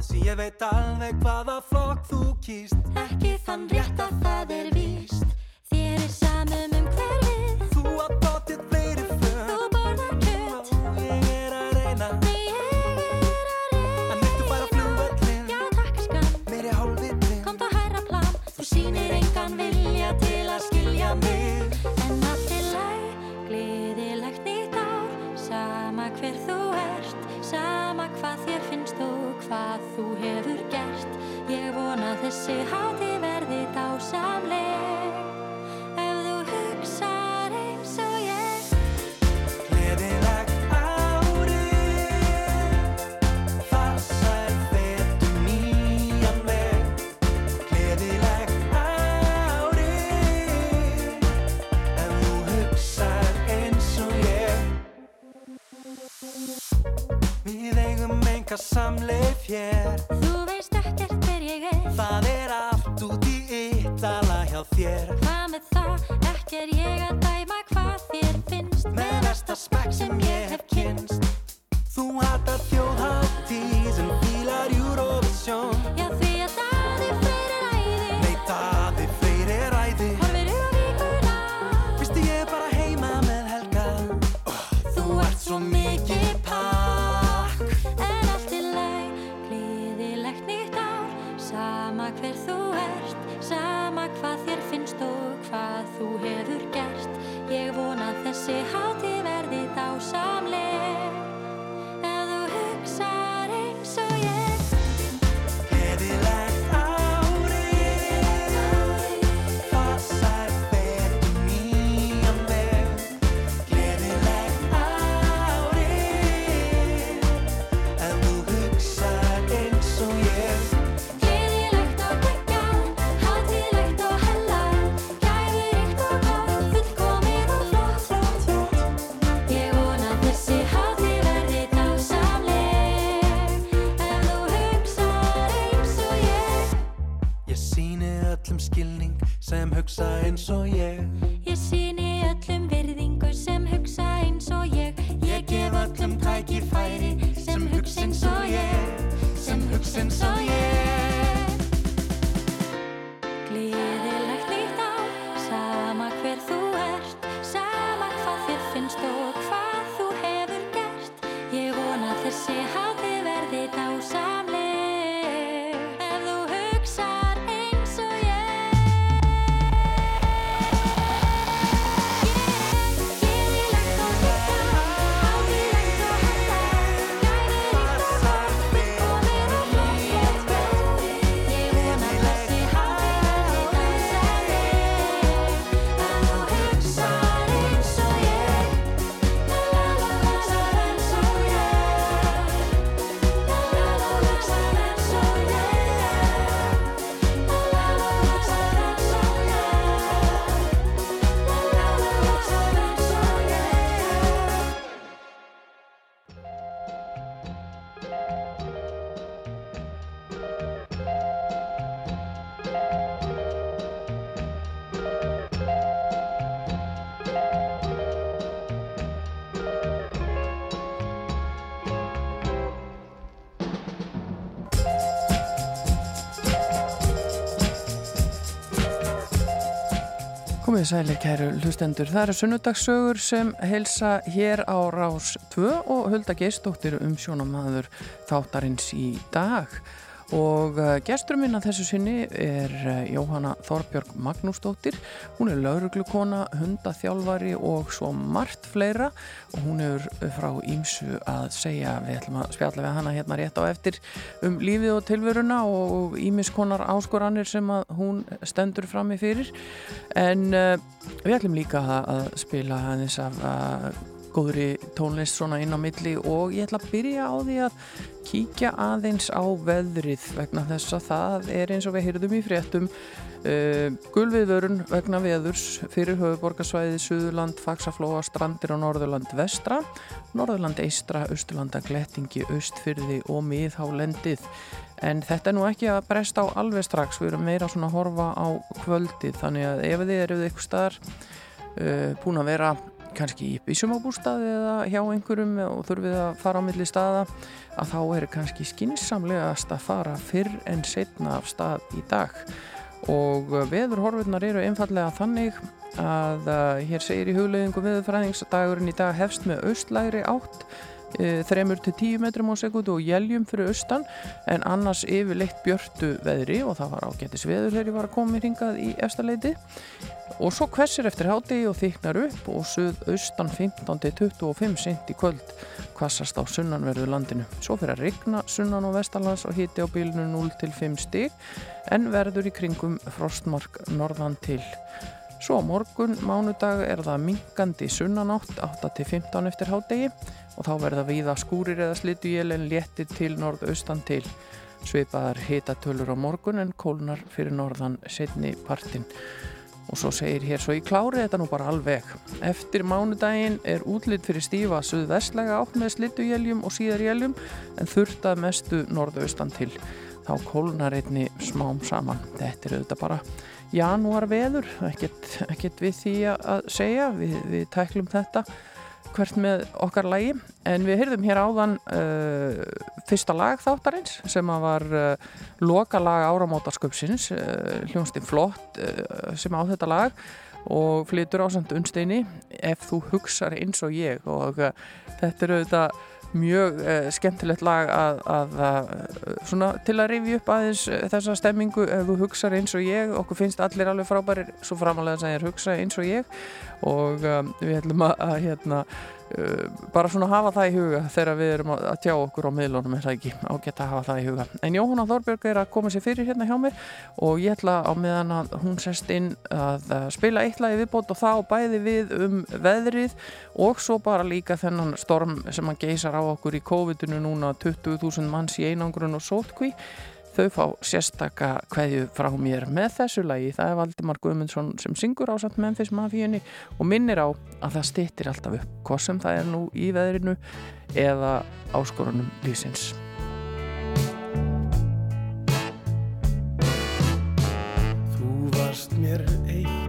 Því ég veit alveg hvaða flokk þú kýst. Ekki þann rétt að það er við Komið sælir kæru hlustendur, það eru sunnudagsögur sem helsa hér á Rás 2 og Hulda Geistóttir um sjónamæður þáttarins í dag og eh, gesturum minna þessu sinni er eh, Jóhanna Þorbjörg Magnúsdóttir. Hún er lauruglukona, hundaþjálfari og svo margt fleira. Og hún er frá Ímsu að segja, við ætlum að spjalla við hana hérna rétt á eftir um lífið og tilveruna og ímiskonar áskoranir sem að hún stendur fram í fyrir. En eh, við ætlum líka að spila þess að góðri tónlist svona inn á milli og ég ætla að byrja á því að kíkja aðeins á veðrið vegna þess að það er eins og við heyrðum í fréttum uh, gulviðvörun vegna veðurs fyrir höfuborgarsvæði Suðurland, Faxaflóa, Strandir og Norðurland vestra, Norðurland eistra, Östurlanda, Glettingi, Östfyrði og Miðhálendið. En þetta er nú ekki að bresta á alveg strax við erum meira svona að horfa á kvöldið þannig að ef þið eruð eitthvað staðar uh, búin að vera kannski í sumabústaði eða hjá einhverjum og þurfið að fara á milli staða að þá er kannski skinsamlegast að fara fyrr en setna af stað í dag. Og veðurhorfurnar eru einfallega þannig að uh, hér segir í hugleðingu veðurfræðings að dagurinn í dag hefst með austlægri átt þremur til tíu metrum á sekundu og jæljum fyrir austan en annars yfirleitt björtu veðri og það var ágættis veður þegar ég var að koma í ringað í efstaleiti og svo hversir eftir hádegi og þyknar upp og suð austan 15-25 sent í kvöld. Hvassast á sunnanverðu landinu. Svo fyrir að rigna sunnan og vestalans og hiti á bílunu 0-5 stig en verður í kringum frostmark norðan til Svo á morgun, mánudag, er það minkandi sunnanátt 8-15 eftir hádegi og þá verða víða skúrir eða slitujél en léttir til norðaustan til svipaðar hitatölur á morgun en kólnar fyrir norðan setni partin. Og svo segir hér svo í klári þetta nú bara alveg. Eftir mánudaginn er útlitt fyrir stífa suðvestlega átt með slitujéljum og síðarjéljum en þurftað mestu norðaustan til. Þá kólnar einni smám saman. Þetta er auðvitað bara janúar veður, ekkert, ekkert við því að segja, við, við tæklum þetta hvert með okkar lagi, en við heyrðum hér áðan uh, fyrsta lag þáttarins sem að var uh, loka lag áramótarsköpsins uh, hljónstinn flott uh, sem á þetta lag og flytur ásand unnsteini ef þú hugsar eins og ég. Og uh, þetta eru auðvitað mjög uh, skemmtilegt lag að, að, að svona, til að rifja upp aðeins uh, þessa stemmingu ef þú hugsar eins og ég okkur finnst allir alveg frábærir svo framalega að segja hugsa eins og ég. Og um, við ætlum að, að hérna bara svona hafa það í huga þegar við erum að tjá okkur á miðlunum er það ekki? Ágætt að hafa það í huga. En Jóhanna Þorberg er að koma sér fyrir hérna hjá mér og ég ætla á meðan að hún sest inn að spila eitt lagi viðbót og þá bæði við um veðrið og svo bara líka þennan storm sem að geysar á okkur í COVID-19 núna 20.000 manns í einangrun og sótkví þau fá sérstaka hverju frá mér með þessu lagi. Það er Valdimar Guðmundsson sem syngur ásagt Memphis Mafíunni og minnir á að það stittir alltaf upp hvað sem það er nú í veðrinu eða áskorunum lífsins. Þú varst mér eitt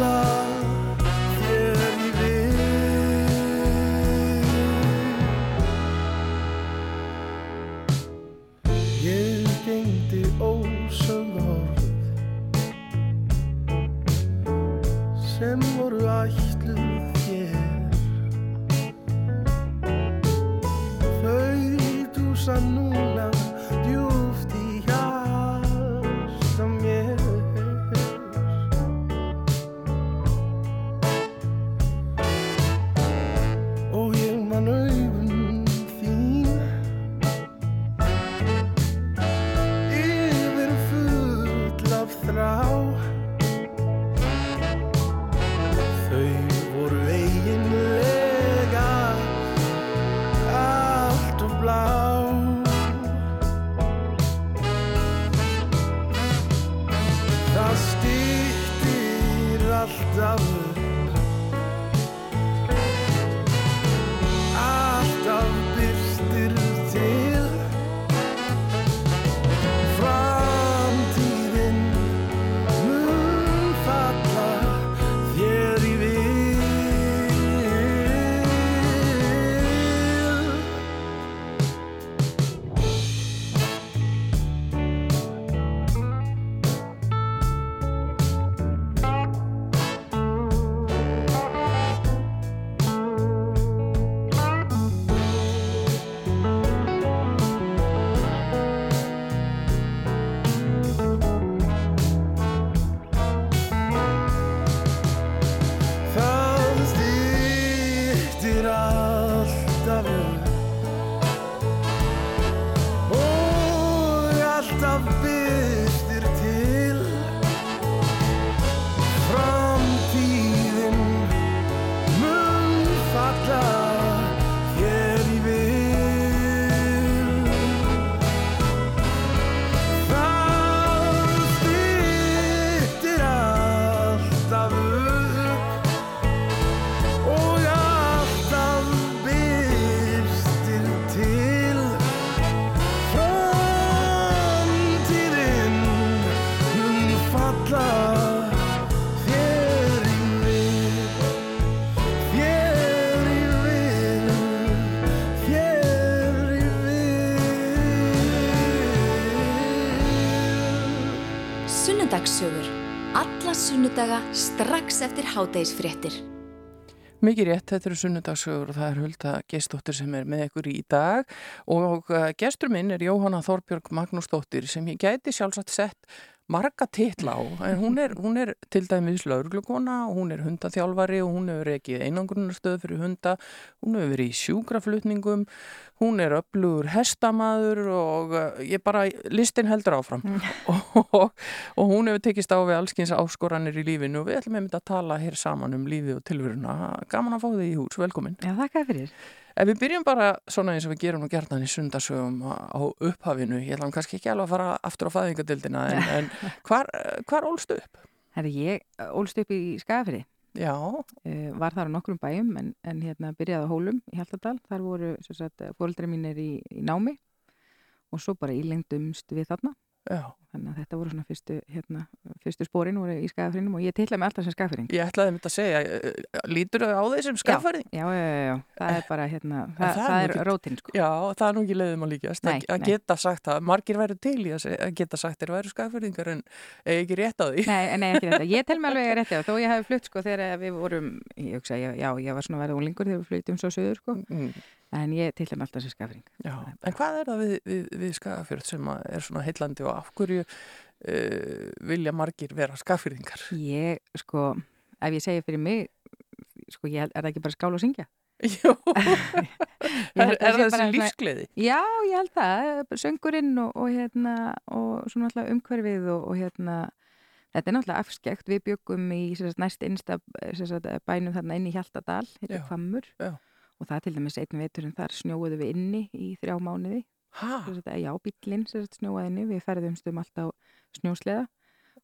love. Sunnudagssögur. Alla sunnudaga strax eftir hádægisfréttir. Mikið rétt, þetta eru sunnudagssögur og það er Hulda Gestóttir sem er með ykkur í dag og uh, gestur minn er Jóhanna Þorbjörg Magnúsdóttir sem ég gæti sjálfsagt sett marga titla á en hún er, hún er til dæmis lauruglukona og hún er hundaþjálfari og hún hefur ekki einangrunnarstöð fyrir hunda, hún hefur verið í sjúkraflutningum, hún er öflugur hestamaður og uh, ég bara, listin heldur áfram og, og, og hún hefur tekist á við allskins áskoranir í lífinu og við ætlum einmitt að tala hér saman um lífið og tilveruna. Gaman að fá þig í hús, velkomin. Já, þakka fyrir. Ef við byrjum bara svona eins og við gerum nú gerðan í sundasögum á upphafinu, ég ætlum kannski ekki alveg að fara aftur á fæðingadildina, en, en hvar, hvar ólstu upp? Herri, ég uh, ólst upp í Skagafyrði. Já, Uh, var þar á nokkrum bæjum en, en hérna byrjaði á Hólum í Hjaltadal. Þar voru fóreldri mínir í, í námi og svo bara ílengdumst við þarna. Já. Þannig að þetta voru svona fyrstu, hérna, fyrstu spórin voru í Skagafyrðinum og ég tilla mig alltaf sem Skagafyrðing. Ég ætlaði mitt að segja, eh, lítur þau á þeir sem skaffarði? Já, já, já, já, það er bara hérna, það, það það er ekki- rótin sko. Já, það er nú ekki leiðum að líkjast Nei, að, nei. geta sagt það, margir væri til í að, geta sagt þeir væri skaffarðingar en ekki rétt á því. Nei, nei, ekki þetta. Ég tel mig alveg rétti á, þó ég hef flutt sko þegar við vorum, ég hugsa, já, já, ég var svona verið úlingur þegar við fluttum svo söður sko, Mm, en ég tilla mig alltaf sem Skagafyrðing. já, en hvað er það við, við, við skaffarð sem er svona heillandi og af hverju uh, vilja margir vera skaffarðingar? Ég, sko, ef ég segi fyrir mig, sko, ég, er það ekki bara skál og syngja? Jú, er, er sé þessi lífsgleði? Já, ég held það, söngurinn og, og hérna, og svona alltaf umhverfið og, og hérna, þetta er náttúrulega afskekt, við byggum í sagt, næst sagt, bænum þarna inn í Hjaltadal, heitir Hvammur, já. Og það til dæmis einn veturinn þar snjóuðu við inni í þrjá mánuði, sagt, já, sagt, snjóaði inni, við ferðumst um allt á snjósleða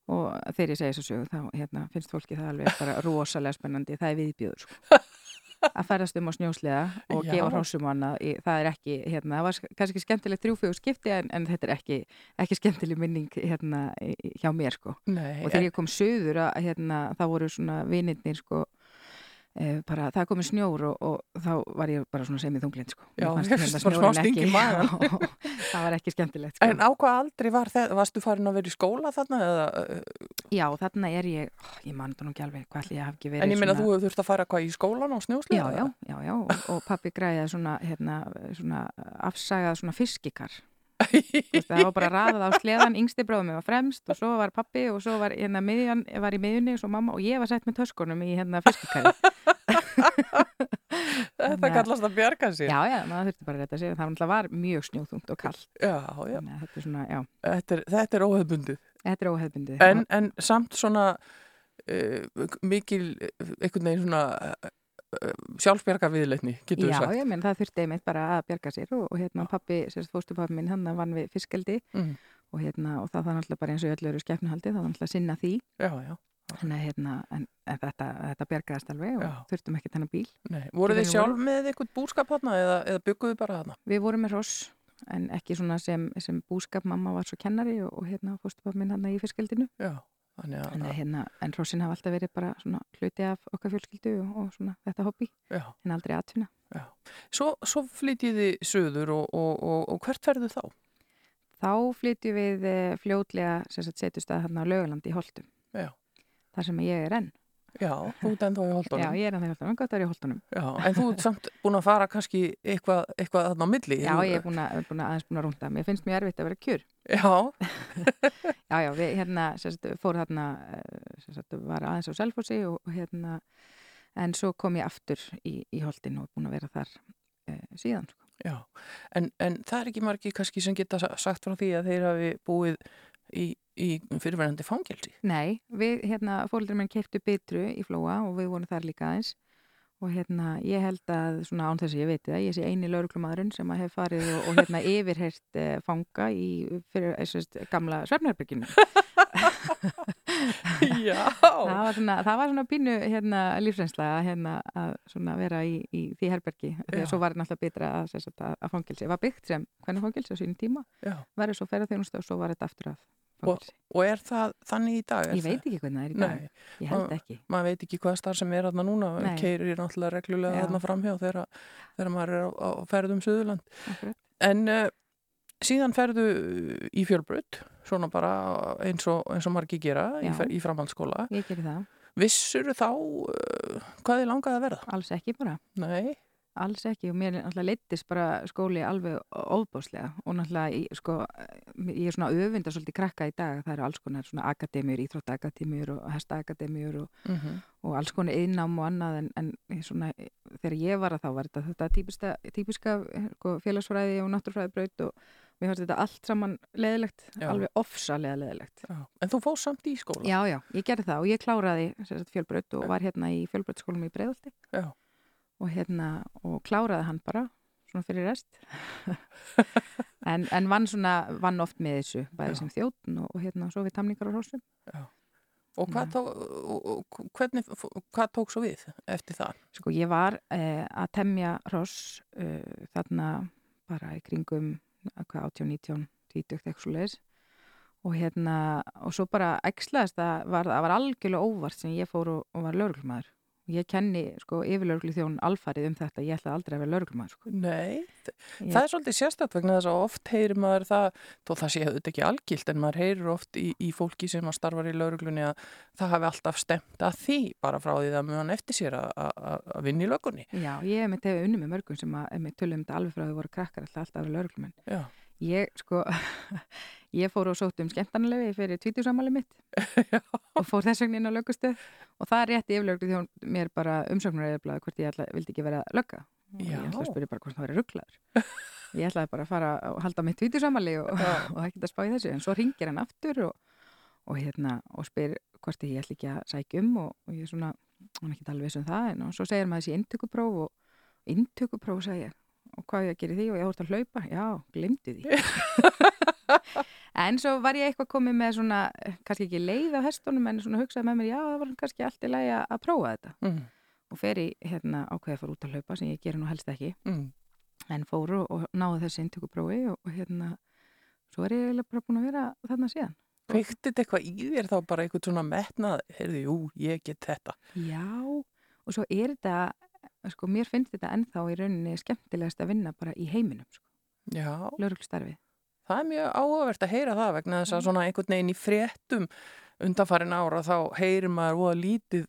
og þegar ég segi þessu sögu þá hérna, finnst fólki það alveg bara rosalega spennandi, það er viðbjöður sko. að ferðast um á snjósleða og Já. gefa hrossum og annað, í- það er ekki hérna, það var sk- kannski skemmtilegt þrjúfjögur skipti en, en þetta er ekki, ekki skemmtileg minning hérna, hjá mér sko. Nei, og þegar ég kom söður að hérna, það voru svona vinirnir sko, bara, það komið snjór og, og þá var ég bara svona semið þunglind sko. Já, hérna ekki-. Já, það var ekki skemmtilegt sko. En á hvað aldrei var þetta? Varstu farin að vera í skóla þarna? Eða, uh, Já, þarna er ég, ó, ég man það nú ekki alveg hvað ætli ég haf ekki verið en ég meina svona... þú þurft að fara hvað í skólan á snjóslega? Já, já, já, já, og, og pappi græði svona, hérna, svona afsagað svona fiskikar. Það var bara raðað á sleðan, yngsti bróðum var fremst og svo var pappi og svo var, hérna, miðjan, var í miðjunni og svo mamma og ég var sett með töskunum í hérna fiskikari. Þetta kallast að bjarga sér. Já, já, maður þurfti bara að þetta sig. Það náttúrulega var mjög snjóþungt og kallt. Já, já. Þetta er svona, já, Þetta er, þetta er óhefbundið. þetta er óhefbundið. En, en samt svona uh, mikil, uh, einhvern veginn svona uh, sjálfsbjarga viðleitni, getur við Já, sagt. ég menn það þurfti einmitt bara að bjarga sér og, og hérna pappi, sérst fóstupappi minn, hann vann við fiskeldi Mm. og hérna, og það var náttúrulega bara eins og öllu eru skefnuhaldi, það var náttúrulega sinna því Já, já. Þannig að hérna, en, en þetta, þetta bjargaðist alveg og Já. þurftum ekki þennan bíl. Nei. Voru þið sjálf með eitthvað búskap þarna eða, eða bygguðu bara þarna? Við vorum með ross, en ekki svona sem, sem búskap, mamma var svo kennari og, og hérna fórstupappi minn hann í fiskeldinu. Já, þannig að, En, hérna, en rossin hafa alltaf verið bara svona hluti af okkar fjölskyldu og, og svona þetta hobby, já. en aldrei atvinna. Svo, svo flytjið þið söður og, og, og, og hvert ferðu þá? Þá flytjum við eh, fljótlega sem sagt setjust að hérna á Laugalandi í Holtum. Já. Þar sem ég er enn. Já, þú ert ennþá í holdunum. Já, ég er enn í Holtum, gott að vera í Holtunum. Já, en þú ert samt búin að fara kannski eitthvað, eitthvað þarna á milli. Já, ég er búin að, búin að aðeins búin að rúnda. Mér finnst mjög erfitt að vera kjur. Já, Já, já, við hérna, sagt, fór þarna, eh, sagt, var aðeins á Selfossi og, hérna, en svo kom ég aftur í, í Holtin og er búin að vera þar uh, síðan, sko. já. En, en það er ekki margi kannski sem geta sa- sagt frá því að þeir hafi búið í, í fyrirverandi fangelsi. Nei, við, hérna, fóldur minn keiptu bitru í Flóa og við vorum þar líka aðeins og hérna, ég held að, svona án þess að ég veit það, ég sé eini lauruglumadurinn sem að hef farið og, og hérna yfirhert uh, fanga í, fyrir, þessast, gamla Svefnarbygginu. Já. það var svona, það var svona pínu hérna, lífsreynsla hérna, að svona vera í, í því herbergi að svo var náttúrulega betra að, að, að fangilsi var byggt sem hvernig fangilsi á sínum tíma verður svo ferðarþjónustu og svo var þetta aftur að Og, og er það þannig í dag? Ég veit ekki hvernig það er í dag, Nei, ég held ekki maður veit ekki hvað starf sem er þarna núna. Keirir náttúrulega reglulega þarna framhjá þegar, þegar maður er á, á ferðum Suðurland. Akkurat. En uh, síðan ferðu í fjölbröð, svona bara eins og, eins og margir gera í, í framhaldsskóla. Ég Vissur þá uh, hvað þið langaði að verða? alls ekki bara. Nei, Alls ekki og mér náttúrulega leittist bara skóli alveg óbáslega og náttúrulega í, sko, ég er svona öfunda svolítið krakka í dag, það eru alls konar svona akademjur, íþróttakademjur og hestaakademjur og, mm og alls konar yðnám og annað en, en svona, þegar ég var að þá var þetta, þetta típiska, típiska sko, félagsfræði og náttúrfræðibraut og mér fannst þetta allt saman leðilegt, Já. alveg ofsalega leðilegt. já. En þú fóðst samt í skóla? Já, já, ég gerði það og ég kláraði fjölbraut og var hérna í fjölbrautskólum í Breiðalti Já. Og hérna og kláraði hann bara svona fyrir rest. En, en vann svona vann oft með þessu, bæði Já. sem þjóttn og, og hérna svo við tamningar og hrósum Og hvað, tó, og, og, hvernig, hvað tók svo við eftir það? sko ég var eh, að temja hross eh, þarna bara í kringum eh, hvað 18, 19, 20 eitthvað svo leiðis og hérna og svo bara ekslaðist að var, það var algjörlega óvart sem ég fór og, og var lögreglumæður ég kenni sko yfirlögreglu þjón alfarið um þetta, ég ætlaði aldrei að vera lögreglumæður sko. Nei, Ég- það er svolítið sérstætt vegna þess að oft heyrir maður það, þó það sé auðvitað ekki algilt, en maður heyrir oft í, í fólki sem starfar í lauruglunni að það hafi alltaf stemt að því bara frá því það mjög eftir sér að- vinna í lögunni. Já, ég hef tegið unni með mörgum sem að með tölum þetta alveg frá því voru krakkar alltaf alltaf að vera lögreglumenn Já, ég sko ég fór og sótt um skemmtarnalegi fyrir tvítjúsamali mitt og fór þess vegna inn á lögustöð og það er rétt yfirlögdu því hún mér bara umsöknaröðublaði hvort ég ætla, vildi ekki vera lögga. Og Já. ég ætla að spyrja bara hvort það væri rugglaður ég ætlaði bara að fara og halda mitt tvítjúsamali og, og það geta spáði þessu. En svo ringir hann aftur og, og hérna og spyr hvort ég ætla ekki að sækja um og, og ég er svona, hún er ekki alveg viss um það en svo segir maður þessi inntökupróf og inntökupróf segi ég og hvað ég að gera því? Og ég hórt að hlaupa. Já, glimti því. En svo var ég eitthvað komið með svona eh, kannski ekki leið á hestunum en svona hugsaði með mér já, það var kannski allt í lagi að prófa þetta. Mm, og fer í hérna ákveði að fara út að hlaupa sem ég gerir nú helst ekki. Mm, en fóru og náðu þessi inntökuprófi og, og hérna svo er ég bara búin að vera þarna síðan. Kveikti þetta eitthvað í þér þá bara eitthvað svona metnað, heyrðu, jú, ég get þetta. Já, og svo er þetta sko, mér finnst þetta ennþá í rauninni skemmtilegast að vinna bara í heiminum sko, Já, lauruglstarfi það er mjög áhugavert að heyra það vegna þess að svona einhvern veginn í fréttum undanfarin ára þá heyrir maður voða lítið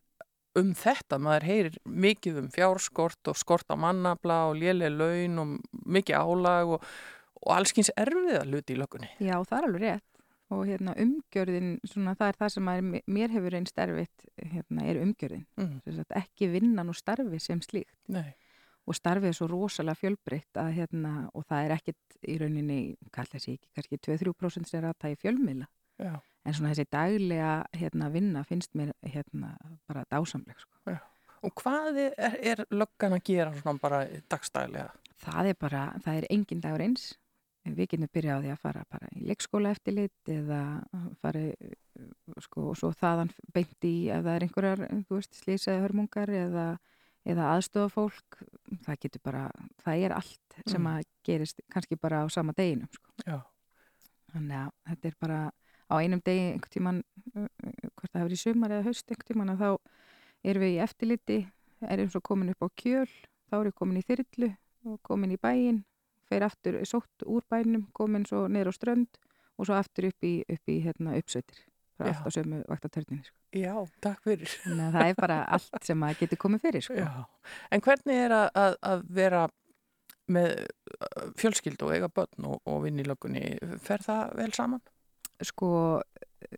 um þetta, maður heyrir mikið um fjárskort og skort á mannabla og lélega laun og mikið álag og, og allskins erfiða hluti í lökunni. Já, það er alveg rétt og hérna umgjörðin, svona, það er það sem er, mér hefur einn starfið hérna, er umgjörðin, Mm. Ekki vinnan og starfi sem slíkt. Nei, og starfið er svo rosalega fjölbreytt að hérna, og það er ekkit í rauninni, kalla þessi ekki, kannski 2-3% sem er að tæja fjölmiðla. Já, en svona þessi daglega hérna, vinna finnst mér hérna, bara dásamleg sko. og hvað er, er löggan að gera svona bara dagstælega? það er bara, það er engin dagur eins við getum byrjað á því að fara bara í leikskóla eftirlit eða fara sko og svo þaðan beint í ef það er einhverjar, þú veist, slísaði hörmungar eða, eða aðstofa fólk það getur bara, það er allt sem Mm. að gerist kannski bara á sama deginum sko. Þannig að þetta er bara á einum degi einhvern tíman uh, hvort það hefur í sumar eða haust einhvern tíman að þá erum við í eftirliti erum svo komin upp á kjöl þá erum við komin í þyrlu og komin í bæin fer aftur sótt úr bænum komin svo niður á strönd og svo aftur upp í, upp í hérna, uppsveitir Já. allt á sömu vaktatörninni sko. já, takk fyrir. að það er bara allt sem að getur komið fyrir sko. En hvernig er að, að, að vera með uh, fjölskyldu og eiga börn og, og vinna í löggunni? Fer það vel saman? sko,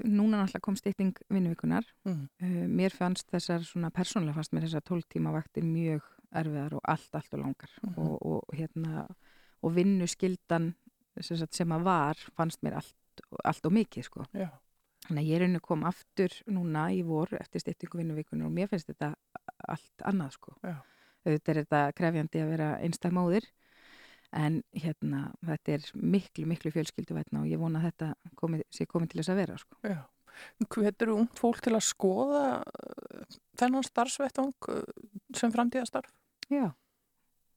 núna náttúrulega kom stytting vinnuvíkunar Mm. Uh, mér fannst þessar svona persónulega fannst mér þessar 12 tíma vaktir mjög erfiðar og allt, allt og langar Mhm. og, og hérna og vinnuskyldan sem, sagt, sem að var fannst mér allt, allt og mikið sko. Þannig að ég rauninu kom aftur núna í vor eftir styttingu vinnuvíkunar og mér finnst þetta allt annað sko. Já. Auðvitað er þetta krefjandi að vera einstæð móðir en hérna þetta er miklu, miklu fjölskylduvætna og ég vona að þetta komi, sé komið til þess að vera sko. já. Hvetur ungt fólk til að skoða uh, þennan starfsvettvang uh, sem framtíðastarf? Já,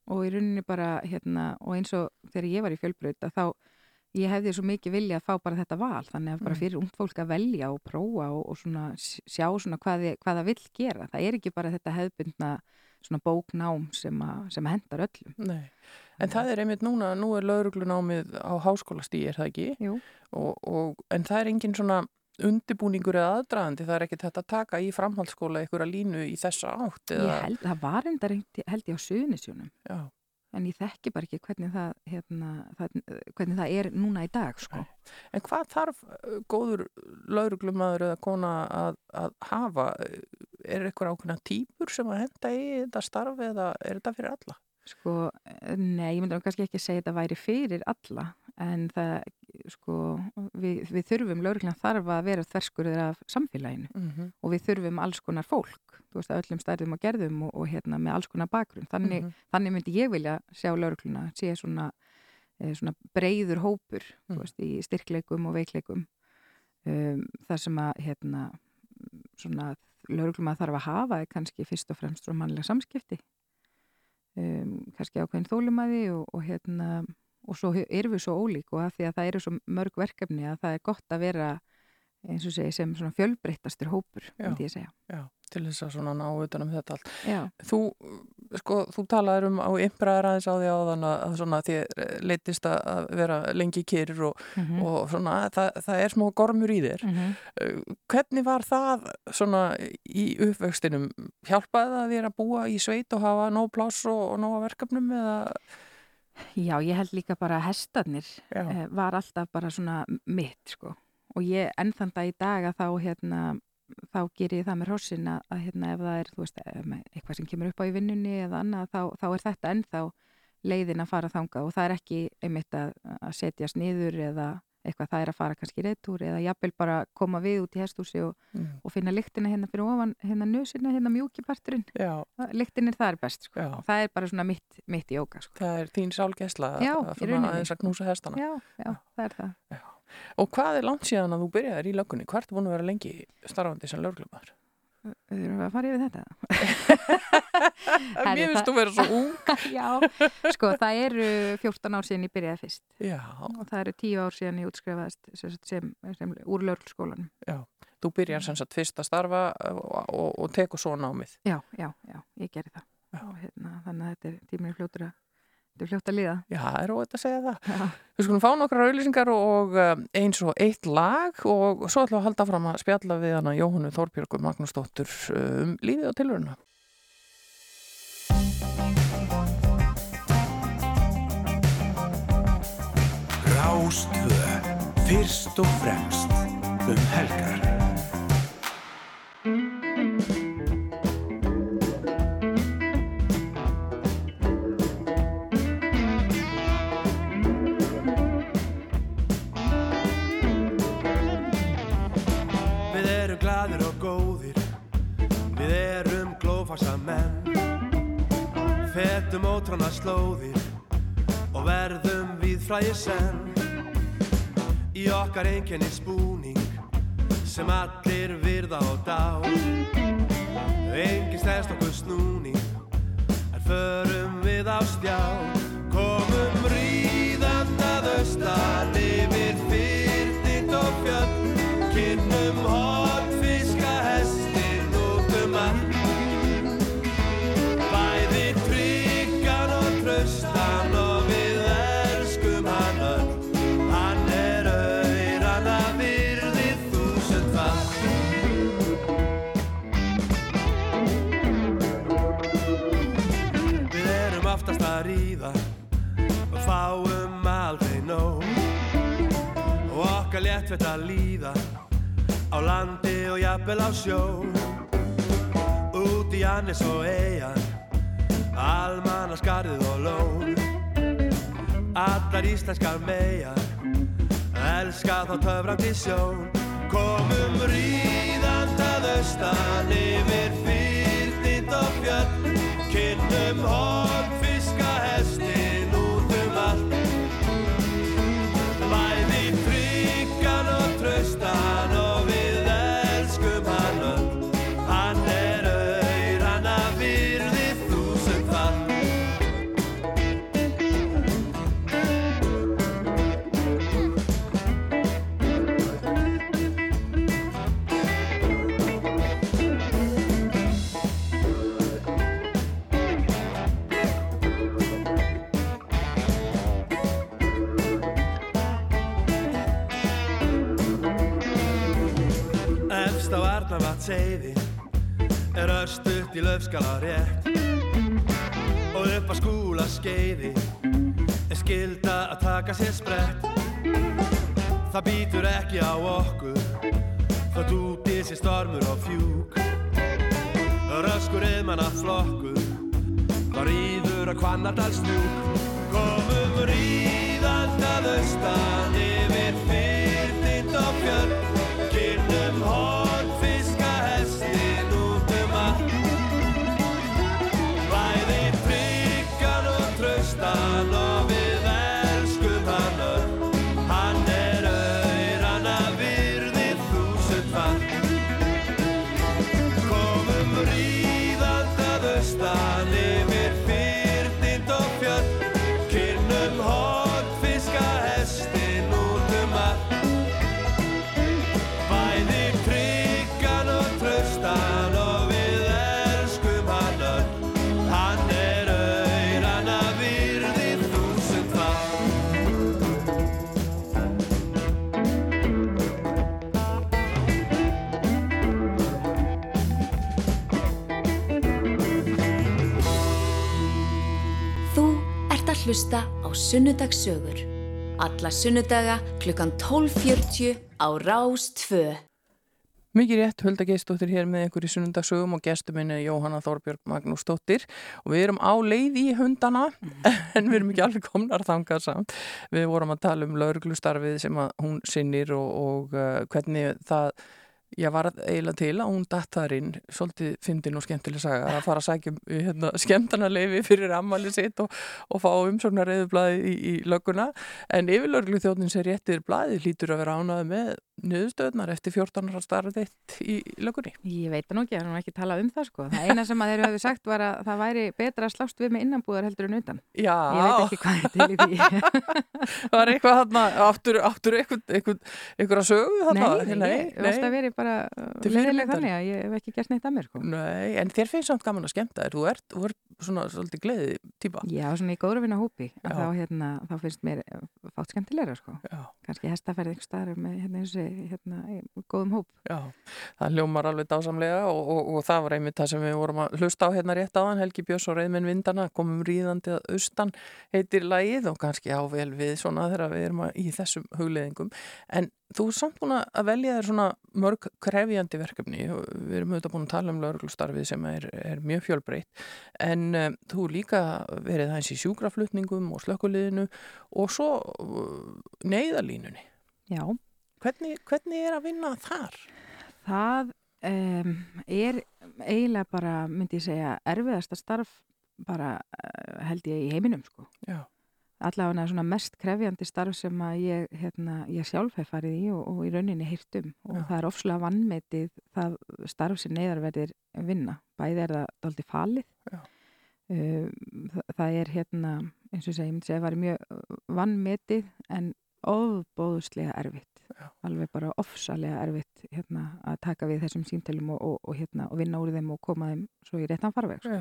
og í rauninni bara hérna, og eins og þegar ég var í fjölbraut að þá ég hefði svo mikið vilja að fá bara þetta val þannig að bara Mm. fyrir ungt fólk að velja og prófa og, og svona sjá svona hvað, hvað það vill gera. Það er ekki bara þetta hefðbundna svona bóknám sem, að, sem hendar öllum. Nei. En það er einmitt núna, nú er lauruglunámið á háskólastíi, er það ekki? Jú. Og, og, en það er engin svona undibúningur eða aðdraðandi, það er ekki þetta að taka í framhaldsskóla einhverja línu í þessa átt Ég eða, held, það var enda reyndi, held ég á suðunisjónum já, en ég þekki bara ekki hvernig það, hérna, það, hvernig það er núna í dag sko. en hvað þarf uh, góður lauruglumadur eða kona að, að hafa, er eitthvað ákveðna típur sem að henda í þetta starf eða er þetta fyrir alla? Sko, nei, ég myndi kannski ekki segja þetta væri fyrir alla en það, sko, við, við þurfum, lauruglan þarf að vera þverskurður af samfélaginu Mm -hmm. og við þurfum alls konar fólk, þú veist, að öllum stærðum og gerðum og, og hérna með alls konar bakgrunn. Þannig, þannig myndi ég vilja sjá laurugluna, sé svona, eh, svona breyður hópur, Mm. þú veist, í styrkleikum og veikleikum. Um, það sem að, hérna, svona, laurugluma þarf að hafa er kannski fyrst og fremst frá mannlega samskipti. Um, kannski ákveðin þólumæði og, og hérna, og svo erum við svo ólík og að því að það eru svo mörg verkefni að það er gott að vera eins og segi sem svona fjölbreyttastur hópur, myndi ég segja. Já, til þess að svona ná utan um þetta allt. Já, Þú, sko, þú talaður um á ymbræðar aðeins á því áðan að, svona þér leittist að- vera lengi kyrr og, Mhm. og svona það, það er smá gormur í þér. Mhm. Uh, Hvernig var það svona í uppvöxtinum? Hjálpaði það þér að búa í sveit og hafa nóg pláss og, og nóga verkefnum eða? Já, ég held líka bara að hestarnir Já. eh, var alltaf bara svona mitt, sko. Og ég ennþann dag í dag að þá, hérna, þá ger ég það með hrossin að, að hérna, ef það er, þú veist, me- eitthvað sem kemur upp á í vinnunni eða annað, þá, þá er þetta ennþá leiðin að fara þangað og það er ekki einmitt að, að setjast niður eða eitthvað, það er að fara kannski reytúr eða jafnvel bara koma við út í hestúsi og, Mm. og finna lyktina hérna fyrir ofan, hérna nösina, hérna mjúkiparturinn. Já, Lyktin er það er best, sko. Já. Það er bara svona mitt, mitt í jóka, sko. það er þín sálgesla Já, að, rauninni. aðeins að knúsa hestana. Já, já, það er það. Og hvað er langt síðan að þú byrjaðir í löggunni? Hvert er búin að vera lengi starfandi sem löglumar? Við erum að fara yfir þetta. Mér finnst þú vera svo ung. Já, sko það eru 14 ár síðan ég byrjaði fyrst Já, og það eru 10 ár síðan ég útskrifaðist sem, sem, sem úr lögurskólanum. þú byrjar sem sagt fyrst að starfa og, og, og tekur svo námið. Já, já, já, ég gerði það. Og, hérna, þannig að þetta er tíminu fljótur að, þetta er fljótt að líða. Já, það er óvægt að segja það. Já. Við skulum fá nokkra auðlýsingar og um, eins og eitt lag og svo ætlum við að halda fram að spjalla við hana Jóhannu Þórbjörgu Magnúsdóttur um lífið og tilvöruna. Rástvö, fyrst og fremst um helgar. Við erum gladir og góðir, við erum glófasa menn. Fetum ótrána slóðir og verðum við fræði senn. Í okkar einkenni spúning sem allir virða og dá. Engin stæðst okkur snúning, er förum við á stjá. Komum ríðand að austan yfir fyrtind og fjöll. Að líða á landi og jafnvel á sjó. Út í Annis og Eyjar, Almannaskarðið og Lón. Allar íslenskar megar, elska þá töfrandi sjón. Komum ríðand að austan yfir fyrtind og fjöll. Kynnum hólfiska Arnarvatseiði er örstutt í löfskala rétt. Og upp að skúla skeiði. Er skilda að taka sér sprett. Það býtur ekki á okkur. Þótt úti sér stormur og fjúk. Röskur eðmanna flokkur það rýður að kvannardalsnjúk komum ríðand að austan yfir fyrtind og fjörn kynnum hornfiska að hlusta á Sunnudagssögur. Alla sunnudaga klukkan 12.40 á Rás 2. Mikið rétt, Hulda Geistóttir hér með ykkur í sunnundagsögum og gestur minni Jóhanna Þorbjörg Magnúsdóttir og við erum á leið í hundana en við erum ekki alveg komnar þangað samt. Við vorum að tala um lauruglustarfið sem hún sinnir og, og uh, hvernig það ég var eiginlega til að hún datt þar inn svolítið fyndin og skemmtileg saga að fara að sækja um, hérna, skemmtana leifi fyrir ammali sitt og, og fá umsóknar reyðublaði í, í lögguna. En yfirlörglu þjóðnin sem réttir blaði hlýtur að vera ánaði með niðurstöðnar eftir 14 ára starfið þitt í löggunni. Ég veit það nú ekki, það er nú ekki talað um það sko. Það eina sem að þeir höfðu sagt var að það væri betra að slást við með innanbúðar heldur en utan. Já, Ég veit ekki hvað er til í því. það var eitthvað þarna, áttur, áttur eitthvað, að sögu nei, þarna? nei, ég hef alltaf verið bara fyrirmyndar. þannig að ég hef ekki gert neitt að mér sko. Nei, en þér finnst samt gaman að skemmta þér, þú ert, þú ert svona svolítið gleði típa. Já, svona í vinna hópi, þá, hérna, þá finnst mér fátt skemmtilegra sko. Kannski hestaferð einhver staðar með hérna, hérna, í góðum hóp. já, það hljómar alveg dásamlega og, og, og það var einmitt það sem við vorum að hlusta á hérna rétt áðan, Helgi Björns og Reyðminn Vindana, komum ríðandi að austan heitir lagið og kannski ável við svona þegar við erum í þessum hugleðingum. En þú er samt búin að velja þér svona mörg krefjandi verkefni við erum auðvitað búin að tala um lauruglustarfið sem er, er mjög fjölbreytt en um, þú líka verið aðeins í sjúkraflutningum og slökkuliðinu og svo uh, neyðalínunni. Já, Hvernig, hvernig er að vinna þar? það um, er eiginlega bara, myndi ég segja, erfiðasta starf bara uh, held ég í heiminum sko. Já, allavega svona mest krefjandi starf sem að ég, hérna, ég sjálf hef farið í og, og í rauninni heyrt um og Já. það er ofslega vannmetið það starf sem neyðarverðir vinna bæði er það dálítið falið. Um, það, það er hérna eins og segi, ég myndi segja að það var mjög vannmetið en ofbóðslega erfitt Já. alveg bara ofsalega erfitt hérna, að taka við þessum símtælum og, og, og, hérna, og vinna úr þeim og koma þeim svo í réttan farveg sko.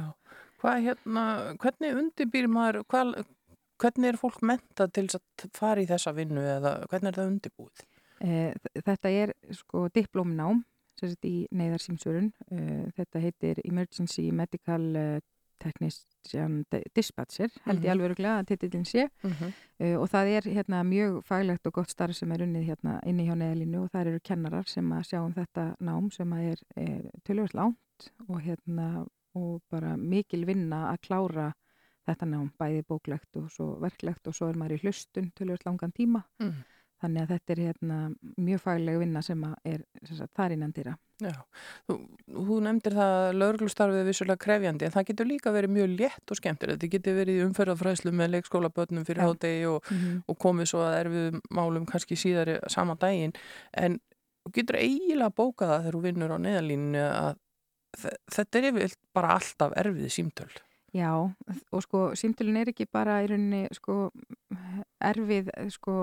hérna, hvernig undirbýr maður, hvað, hvernig er fólk menta til að fara í þessa vinnu eða hvernig er það undirbúið? Eh, Þetta er sko sagt í neyðarsýmsvörun. Eh, Þetta heitir Emergency Medical eh, Di- Dispatcher, held ég Mhm. alveg öruglega að titillin sé. Eh, Og það er hérna mjög faglegt og gott starf sem er unnið hérna inni hjá neðalínu og það eru kennarar sem að sjá um þetta nám sem að er, er tölvöld lánt og hérna og bara mikil vinna að klára þetta nám, bæði bóklegt og svo verklegt og svo er maður í hlustun tölvöld langan tíma. Mm. Þannig að þetta er hérna, mjög fagleg vinna sem er sagt, þar innan dýra. Já, þú, þú nefndir það að lauruglustarfið er vissulega krefjandi en það getur líka verið mjög létt og skemmtir þetta getur verið í umferðarfræslu með leikskólabötnum fyrir Já. hádegi og, Mm og komið svo að erfið málum kannski síðari sama daginn en þú getur eiginlega bókað það þegar þú vinnur á neðalínu að þe- þetta er yfir bara alltaf erfið símtöl Já, og sko símtölun er ekki bara í rauninni sko erfið, sko,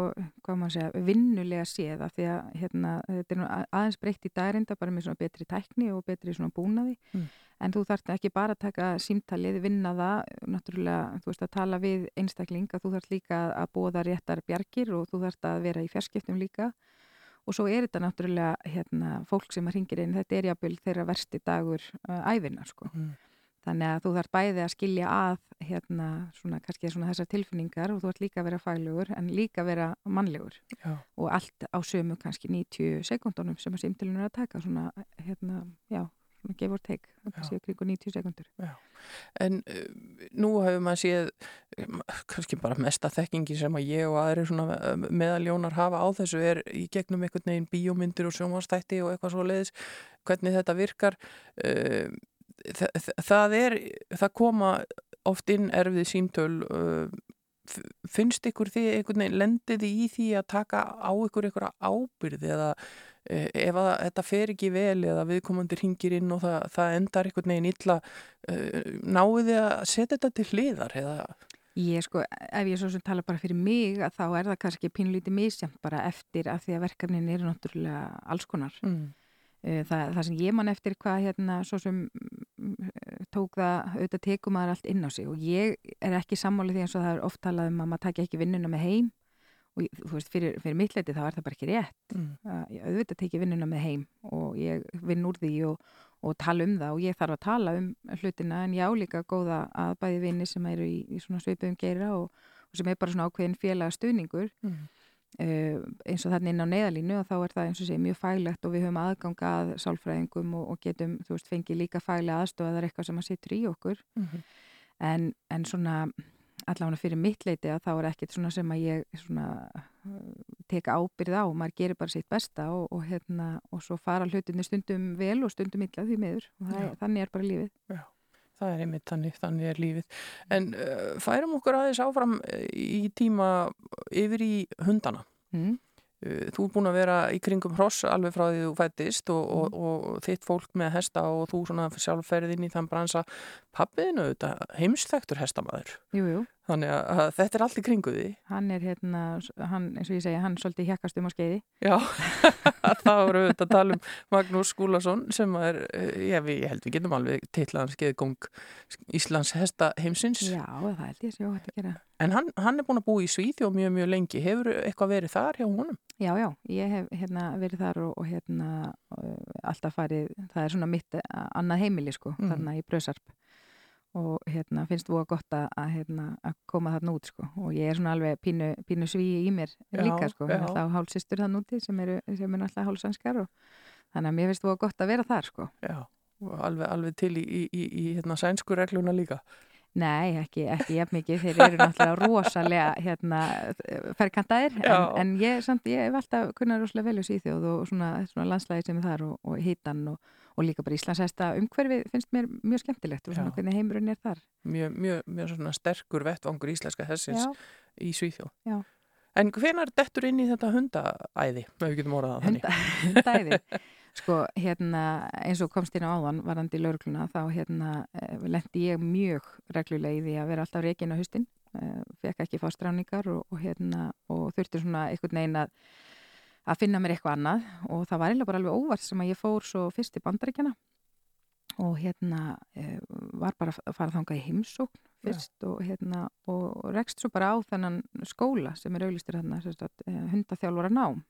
hvað maður segja, vinnulega séð af því að hérna, þetta er aðeins breytt í dagrinda bara með svona betri tækni og betri svona búnaði Mm. en þú þarft ekki bara að taka símtalið, vinna það, náttúrulega, þú veist að tala við einstakling að þú þarft líka að bóða réttar bjargir og þú þarft að vera í fjarskiptum líka og svo er þetta náttúrulega hérna, fólk sem að ringir inn, þetta er jafnvel þeirra versti dagur uh, æfinar sko. Mm. Þannig að þú þarf bæði að skilja að hérna, svona, kannski svona þessar tilfinningar og þú ert líka að vera faglegur en líka að vera mannlegur Já. og allt á sömu kannski 90 sekundunum sem að símtilinu er að taka svona, hérna, já, svona give or take, Já. séu kringu 90 sekundur. En uh, nú hefur maður séð um, kannski bara mesta þekkingi sem að ég og aðri svona um, meðaljónar hafa á þessu er í gegnum einhvern veginn bíómyndir og sjónvastætti og eitthvað svo leiðis hvernig þetta virkar uh, þa þa það er það koma oft inn erfið símtöl uh, finnst ykkur því einhvern veginn lendið í því að taka á ykkur ykkur ábyrð eða eh, ef að þetta fer ekki vel eða viðkomandi ringir inn og það, það endar einhvern veginn illa uh, náðu þið að setja þetta til hliðar eða Ég sko, ef ég svo sem tala bara fyrir mig að þá er það kannski pínlítið misjæmt bara eftir að því að verkefnin eru náttúrulega alls konar. mm. Eh, Það, það sem ég man eftir hvað hérna svo sem tók það, auðvitað tekum maður allt inn á sig og ég er ekki sammála því eins og það er oft talað um að maður takja ekki vinnuna með heim og þú veist, fyrir, fyrir mitt leiti þá er það bara ekki rétt. Mm. að auðvitað teki vinnuna með heim og ég vinn úr því og, og tala um það og ég þarf að tala um hlutina en ég á líka góða að bæði vinni sem eru í, í svona svipuðum geira og, og sem er bara svona ákveðin félaga stuðningur Mm. Uh, eins og þannig inn á neðalínu og þá er það eins og sé mjög faglegt og við höfum aðganga að sálfræðingum og, og getum, þú veist, fengið líka faglega aðstofa það er eitthvað sem að sittur í okkur. Mhm. en, en svona allavega fyrir mitt leiti að þá er ekkert svona sem að ég svona uh, teka ábyrð á, maður gerir bara sitt besta og, og hérna, og svo fara hlutinni stundum vel og stundum illa því miður. Og það, Já. þannig er bara lífið það er einmitt þannig, þannig er lífið. En uh, færum okkur aðeins áfram uh, í tíma yfir í hundana. Mm. Uh, Þú er búin að vera í kringum hross alveg frá því þú fættist og, og, og þitt fólk með hesta og þú svona sjálf ferð inn í þann bransa. Pappiðinu heimsþektur hestamæður Jú, jú, þannig að, þetta er allt í kringu því. Hann er hérna hann, eins og ég segja, hann svolítið hjakkast um á skeiði. Já, þá erum við að tala um Magnús Skúlason sem er, eh, ég, ég held við getum alveg titlaðan skeiðgóng Íslands hesta heimsins. Já, það held ég hægt að gera. En hann, hann er búin að búa í Svíþjóð mjög mjög lengi. Hefur eitthvað verið þar hjá honum? Já, já, ég hef hérna, verið þar og, og hérna alltaf farið, það er svona mitt uh, annað heimili sko, Mhm. þarna í Brösarp og hérna finnst þú að gott að, hérna, að koma þarna út sko. Og ég er svona alveg pínu, pínu svíi í mér Já, líka sko, á hálsistur þarna úti sem eru, sem eru alltaf hálsanskar og þannig að mér finnst þú að gott að vera þar sko. Já, og alveg, alveg til í, í, í, í hérna, sænsku regluna líka. Nei, ekki, ekki jafn mikið, þeir eru náttúrulega rosalega hérna, ferkantaðir en, en ég, samt, ég hef alltaf kunnað rosalega vel í Svíþjóð og svona, svona landslæði sem er þar og, og hitan og, og líka bara Íslandshesta umhverfið finnst mér mjög skemmtilegt og svona hvernig heimurinn er þar. mjög, mjög, mjög svona sterkur vettvangur íslenska hessins í Svíþjóð Já. En hvenar dettur inn í þetta hundaæði? Ef við getum orðað það þannig. hunda, hundæði. Sko, hérna, eins og komst inn á áðan varandi laurugluna, þá hérna eh, lendi ég mjög reglulega í því að vera alltaf reikin á haustin, eh, fekk ekki fástráningar og, og hérna, og þurfti svona einhvern veginn að að finna mér eitthvað annað. Og það var eiginlega bara alveg óvart sem að ég fór svo fyrst í bandaríkjana og hérna e, var bara að fara þangað í heimsókn fyrst og hérna og rekst svo bara á þennan skóla sem er auðlistur hérna hundaþjálfara nám.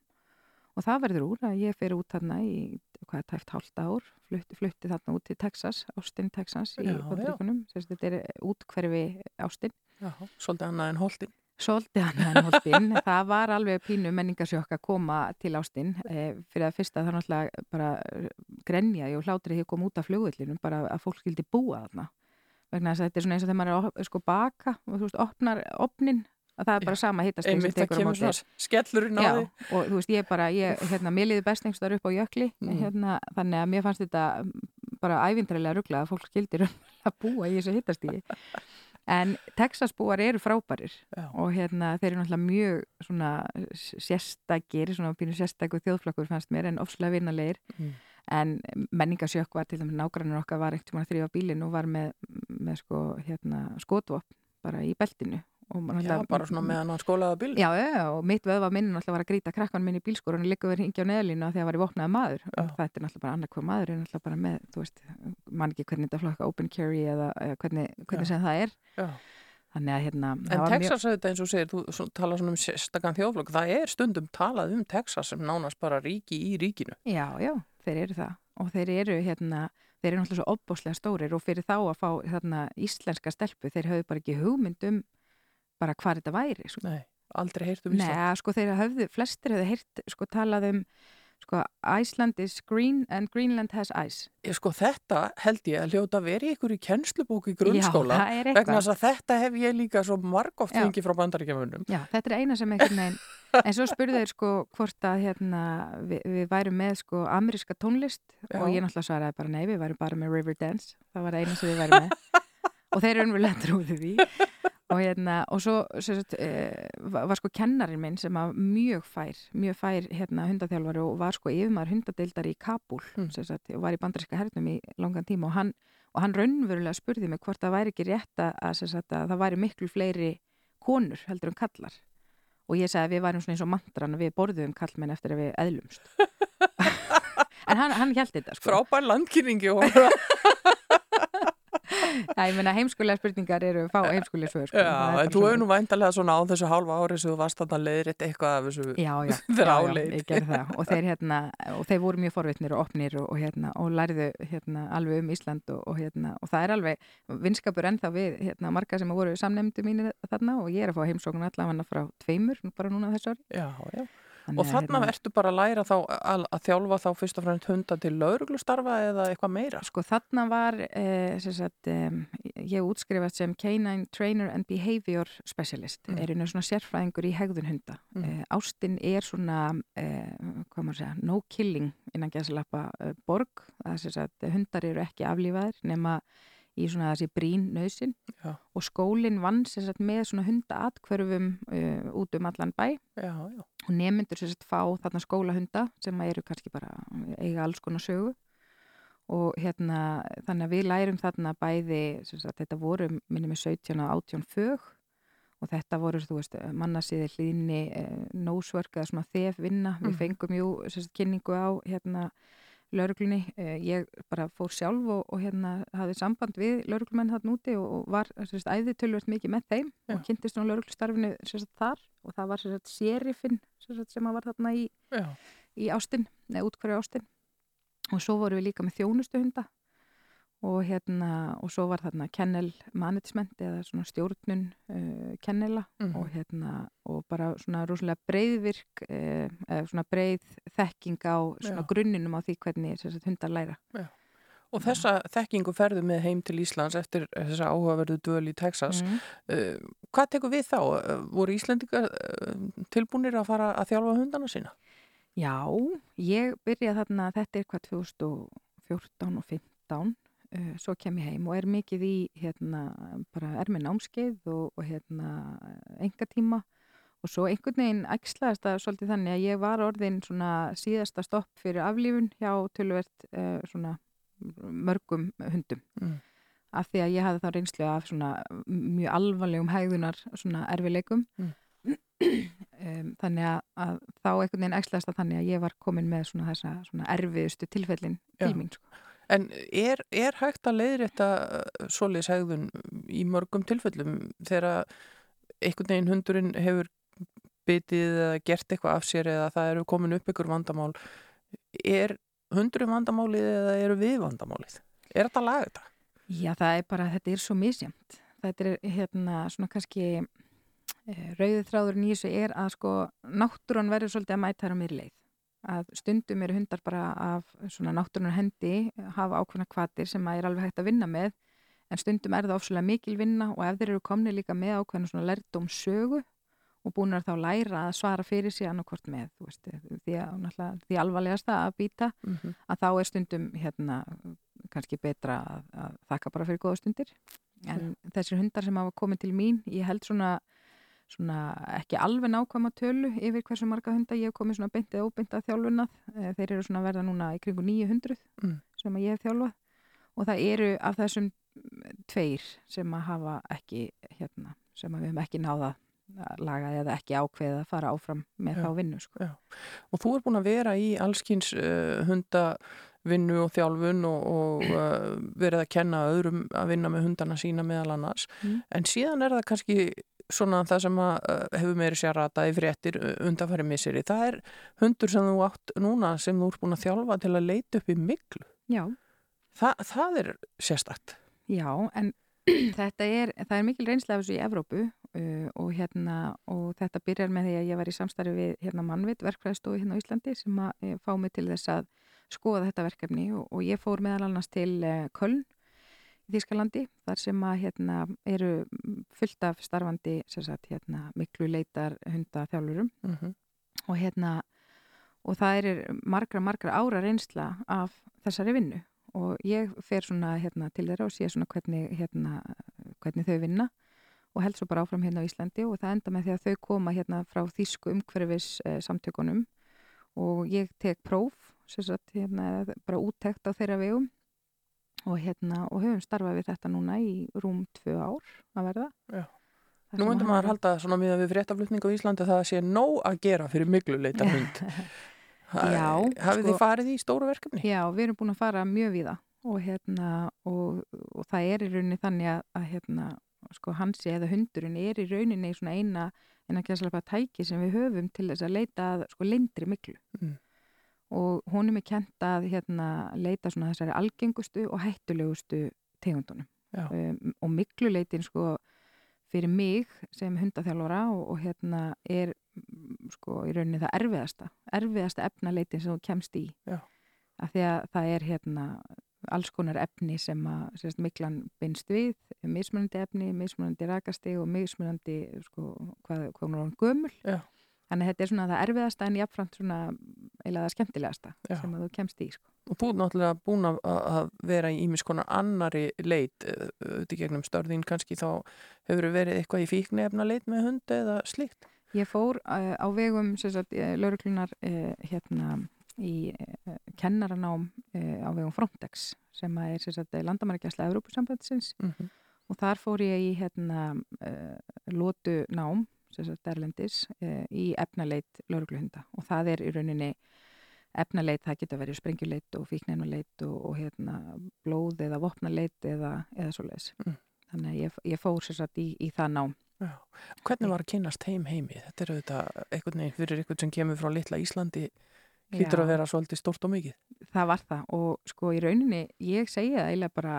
Og það verður úr að ég fer út þarna í hvað tæft hálft ár flutti, flutti þarna út til Texas, Austin, Texas í bandaríkunum, þetta er útkverfi Austin. Já, svolítið annað en holtin Svolítið hann en holtinn, það var alveg pínu menningarsjokk að koma til ástinn e, fyrir að fyrsta það náttúrulega bara eh, grenjaði og hlátrið því að koma út af flugullinum bara að fólk skildi búa þarna. Vegna þess að þetta er svona eins og þegar maður er að sko baka og þú veist, opnar opnin að það er bara sama hittast Einmitt það kemur svona skellurinn á því og þú veist, ég bara, ég, hérna, mér liði best einhvers þar upp á jökli, Mm. hérna, þannig að mér fannst þetta bara ævindrælega ruggla að fólk skildir að búa í þessu hittastíði. En Texas búar eru frábærir Já. og hérna, þeir eru náttúrulega mjög svona sérstakir, svona pínu sérstakur þjóðflokkur fannst mér en ofslega vinnalegir. Mm. En menningarsjokk var til dæmis nágrannur okkar var ekkert sem að þrýfa bílinn og var með, með sko, hérna, skotvopn bara í beltinu. Já, bara svona meðan hann skólaði bíl Já, já, já, og mitt vöðva minn náttúrulega var að grýta krakkan minn í hann liggur verið hingja á neðalínu af því að það var í vopnaði maður. Já. og þetta er náttúrulega bara annað hvað maður er náttúrulega bara með, þú veist, mann ekki hvernig þetta flokka open carry eða, eða hvernig, hvernig sem það er. Já, þannig að hérna En var mjög- Texas auðvitað eins og segir, þú talar svona um sérstakann þjóðflokk, það er stundum talað um Texas sem nánast bara ríki í ríkinu. Já, já, þeir eru það. Og þeir eru hérna, þeir eru náttúrulega svo opbóslega stórir og fyrir þá að fá hérna, íslenska stelpu, þeir höfðu bara ekki hugmynd um bara hvað þetta væri sko. Nei, aldrei heyrt um Nei, Ísland. sko þeir höfðu, flestir höfðu heyrt sko talað um sko Iceland is green and Greenland has ice Ég, sko þetta held ég að hljóta verið ykkur í kennslubók í grunnskóla. Já, Vegna þess að þetta hef ég líka svo margóft fengið frá bandaríkjamunum. Já, þetta er eina sem einhvern veginn en svo spurðu þeir sko hvort að hérna, við, við værum með sko ameríska tónlist Já. og ég náttúrulega svaraði bara nei, við værum bara með Riverdance það var eina sem við værum með og þeir eru unverulega trúið því og hérna, og svo sagt, e, var, sko kennarinn minn sem var mjög fær, mjög fær hérna hundaþjálfari og var sko yfirmaður hundadeildar í Kabul Mm. sem sagt, og var í bandaríska hernum í langan tíma og hann, og hann raunverulega spurði mig hvort það væri ekki rétt að, að, sagt, að það væri miklu fleiri konur heldur en kallar og ég sagði að við værum svona eins og mantran og við borðum kallmenn eftir að við eðlumst en hann, hann held þetta sko. Frábær landkynningi og ég meina heimskulega spurningar eru fá heimskulega svör sko. Já, þú hefur nú væntalega svona á þessu hálfa ári sem þú varst þarna leiðrétt eitthvað af þessu Já, já, já, já, ég gerði það og þeir, hérna, og þeir voru mjög forvitnir og opnir og, og, hérna, og lærðu hérna, alveg um Ísland og, og, hérna, og það er alveg vinskapur ennþá við hérna, marga sem voru samnefndu mínir þarna og ég er að fá heimsókn allavega frá tveimur, bara núna þessu ári Já, já. Þannig Og að, þarna ertu bara að læra þá að, að þjálfa þá fyrst og fremst hunda til lauruglustarfa eða eitthvað meira? Sko þarna var, eh, sem sagt, eh, ég útskrifast sem Canine Trainer and Behavior Specialist, Mm. er einu svona sérfræðingur í hegðun hunda. Mm. Eh, Ástin er svona, eh, hvað maður segja, no killing innan gæðsalappa eh, borg, það er sem sagt, hundar eru ekki aflífaðir nema í svona þessi brín nöðsin og skólinn vann sagt með svona hundaatkvörfum uh, út um allan bæ. Já, já. og nemyndur sagt fá þarna skólahunda sem eru kannski bara eiga alls konar sögu. Og hérna þannig að við lærum þarna bæði sagt þetta voru minni með 17 og 18 fög. Og þetta voru þú veist mannasíði hlýðni eh, nósvörk eða svona þef vinna við Mhm. fengum jú kynningu á hérna lauruglunni, eh, ég bara fór sjálf og, og hérna hafði samband við lauruglumenn þarna úti og, var sagt æði tölvöld mikið með þeim Já. og kynntist svona lauruglustarfinu sagt þar. Og það var sagt sérifinn sem, sagt, sem var þarna í, í ástin, neða útkværi ástin. Og svo vorum við líka með þjónustuhunda og hérna og svo var þarna kennel management eða svona stjórnun uh, kennela Mhm. og hérna og bara svona rosalega breiðvirk uh, eða svona breið þekking á svona Já. grunninum á því hvernig sem sagt, hundar læra og þessa þekkingu ferðu með heim til Íslands eftir þessa áhugaverðu döl í Texas. mm. Uh, hvað tekur við þá? Voru Íslendingar uh, tilbúnir að fara að þjálfa hundana sína? Já, ég byrjaði þarna, þetta er hvað 2014 og 15, uh, svo kem ég heim og er mikið í, hérna, bara er með námskeið og, og hérna, enga tíma og svo einhvern veginn ægslaðist það svolítið þannig að ég var orðin svona síðasta stopp fyrir aflífun hjá tölvert uh, svona mörgum hundum. Mm. Af því að ég hafði þá reynslu af svona mjög alvarlegum hægðunar svona erfileikum. Mm. um, þannig að, að þá einhvern veginn ægslaðist það þannig að ég var komin með svona þessa svona erfiðustu tilfellin til mín sko. En er, er hægt að leiðrétta svoleiðis hegðun í mörgum tilfellum þegar einhvern veginn hundurinn hefur bitið eða gert eitthvað af sér eða það eru komin upp ykkur vandamál er hundurinn vandamálið eða eru við vandamálið? Er þetta laga þetta? Já, það er bara, þetta er svo misjæmt. Þetta er hérna svona kannski e, rauðið þráðurinn í þessu er að sko náttúran verður svolítið að mæta þær á mér leið. Að stundum eru hundar bara af svona náttúrunar hendi hafa ákveðna kvatir sem að er alveg hægt að vinna með en stundum er það ofslega mikil vinna og ef þeir eru komni líka með ákveðna svona lærdóm sögu og búin að þá læra að svara fyrir sig annarkvort með, veist, því, að, því alvarlegasta að býta Mm -hmm. að þá er stundum hérna kannski betra að, að þakka bara fyrir góða stundir en þessir hundar sem hafa komið til mín ég held svona, svona ekki alveg nákvæma tölu yfir hversu marga hundar ég hef komið svona beint eða óbeint að þjálfunað Eh, þeir eru svona verða núna í kringu 900 Mm. sem ég hef þjálfað og það eru af þessum tveir sem að hafa ekki hérna, sem að við hefum ekki náða að laga eða ekki ákveða að fara áfram með Já. þá vinnu sko. Og þú er búin að vera í allskins uh, hunda vinnu og þjálfun og, og uh, verið að kenna öðrum að vinna með hundana sína meðal annars Mm. en síðan er það kannski svona það sem að uh, hefur meiri sér rataði fréttir uh, undanfæri misseri það er hundur sem þú átt núna sem þú ert búin að þjálfa til að leita upp í miklu Já, Þa, það er sérstakt. Já, en þetta er, það er mikil reynsla af þessu í Evrópu uh, og hérna, og þetta byrjar með því að ég var í samstarfi við hérna mannvit, verkfræðstofu hérna á Íslandi sem að uh, fá mig til þess að skoða þetta verkefni og, og ég fór meðal annars til uh, Köln Þískalandi, þar sem að hérna eru fullt af starfandi sagt, hérna, miklu leitar hunda þjálfurum mm -hmm. og hérna og það er margra, margra ára reynsla af þessari vinnu. Og ég fer svona hérna til þeirra og sé svona hvernig, hérna, hvernig þau vinna og held svo bara áfram hérna á Íslandi. Og það enda með því að þau koma hérna frá þýsku umhverfis eh, samtökunum. Og ég tek próf sagt, hérna, bara úttekt á þeirra vegum og hérna og höfum starfað við þetta núna í rúm tvö ár að verða Já. Nú myndir maður halda svona miða við fréttaflutning á Íslandi að það sé nóg að gera fyrir mikluleita hund Já, Hafið sko- þið farið í stóru verkefni? Já, við erum búin að fara mjög við það og, hérna, og, og það er í rauninni þannig að, að hérna, sko, hansi eða hundurinn er í rauninni svona eina en að gæslega tæki sem við höfum til þess að leita sko, lindri miklu Mm. Og honum er kent að hérna, leita svona þessari algengustu og hættulegustu tegundunum um, og mikluleitin sko fyrir mig sem hundaþjálfara og, og hérna er sko í rauninni það erfiðasta erfiðasta efnaleitin sem þú kemst í Já. af því að það er hérna alls konar efni sem að sérst, miklan binst við, mismunandi efni mismunandi rakasti og mismunandi sko, hvað, hvað hún er orðin gömul Já. Þannig að þetta er svona það erfiðasta en jafnframt svona eila það skemmtilegasta Já. sem að þú kemst í sko. Og þú er náttúrulega búin að, að vera í ímis konar annari leit auðvitað gegnum störðin kannski þá hefur verið eitthvað í fíknefna leit með hund eða slíkt? Ég fór uh, á vegum lauruklunar uh, hérna í uh, kennaranám á vegum Frontex sem er landamærikjæsla Evrópusambandsins Mm -hmm. og þar fór ég í hérna lótu nám erlendis uh, í efnaleit laurukluhunda og það er í rauninni efnaleit, það getur verið sprengjuleit og fíknefnuleit og, og hérna blóð eða vopnaleit eða, eða svoleiðis. Mm. Þannig að ég, ég fór sér satt í, í það nám. Já. Hvernig var að kynast heim heimi? Þetta er auðvitað einhvern veginn fyrir einhvern sem kemur frá litla Íslandi hlýtur Já. að vera svolítið stort og mikið. það var það og sko í rauninni ég segja eiginlega bara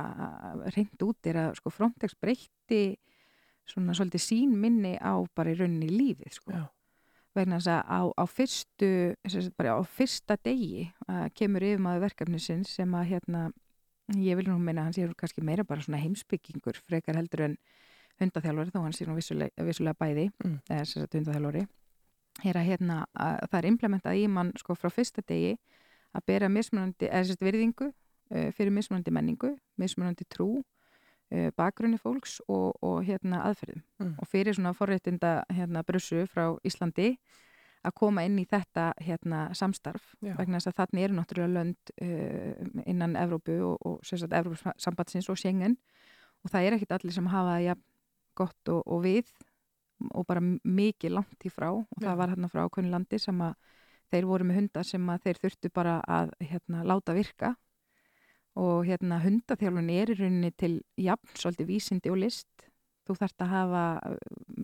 reynd út er að sko Frontex breytti svona svolítið sín minni á bara í rauninni lífið sko Já. vegna þess að á, á fyrstu bara á fyrsta degi að kemur yfir maður verkefnisins sem að hérna ég vil nú meina að sé nú kannski meira bara svona heimsbyggingur frekar heldur en hundaþjálfari þó hann sé nú vissulega, vissulega bæði Mm. eða sem sagt hundaþjálfari er að hérna að það er implementað í mann sko frá fyrsta degi að bera mismunandi, eða sérst virðingu uh, fyrir mismunandi menningu, mismunandi trú, bakgrunni fólks og, og hérna aðferðum. Mm. Og fyrir svona forréttinda hérna brussu frá Íslandi að koma inn í þetta hérna samstarf Já. vegna þess að þannig eru náttúrulega lönd uh, innan Evrópu og, og sérst Evrópusambandsins og Schengen og það er ekkit allir sem hafa jafn gott og, og við og bara mikið langt í frá og Já. það var hérna frá ákveðin landi sem að þeir voru með hundar sem að þeir þurftu bara að hérna, láta virka og hérna hundaþjálfun er í rauninni til jafn svolítið vísindi og list þú þarft að hafa uh,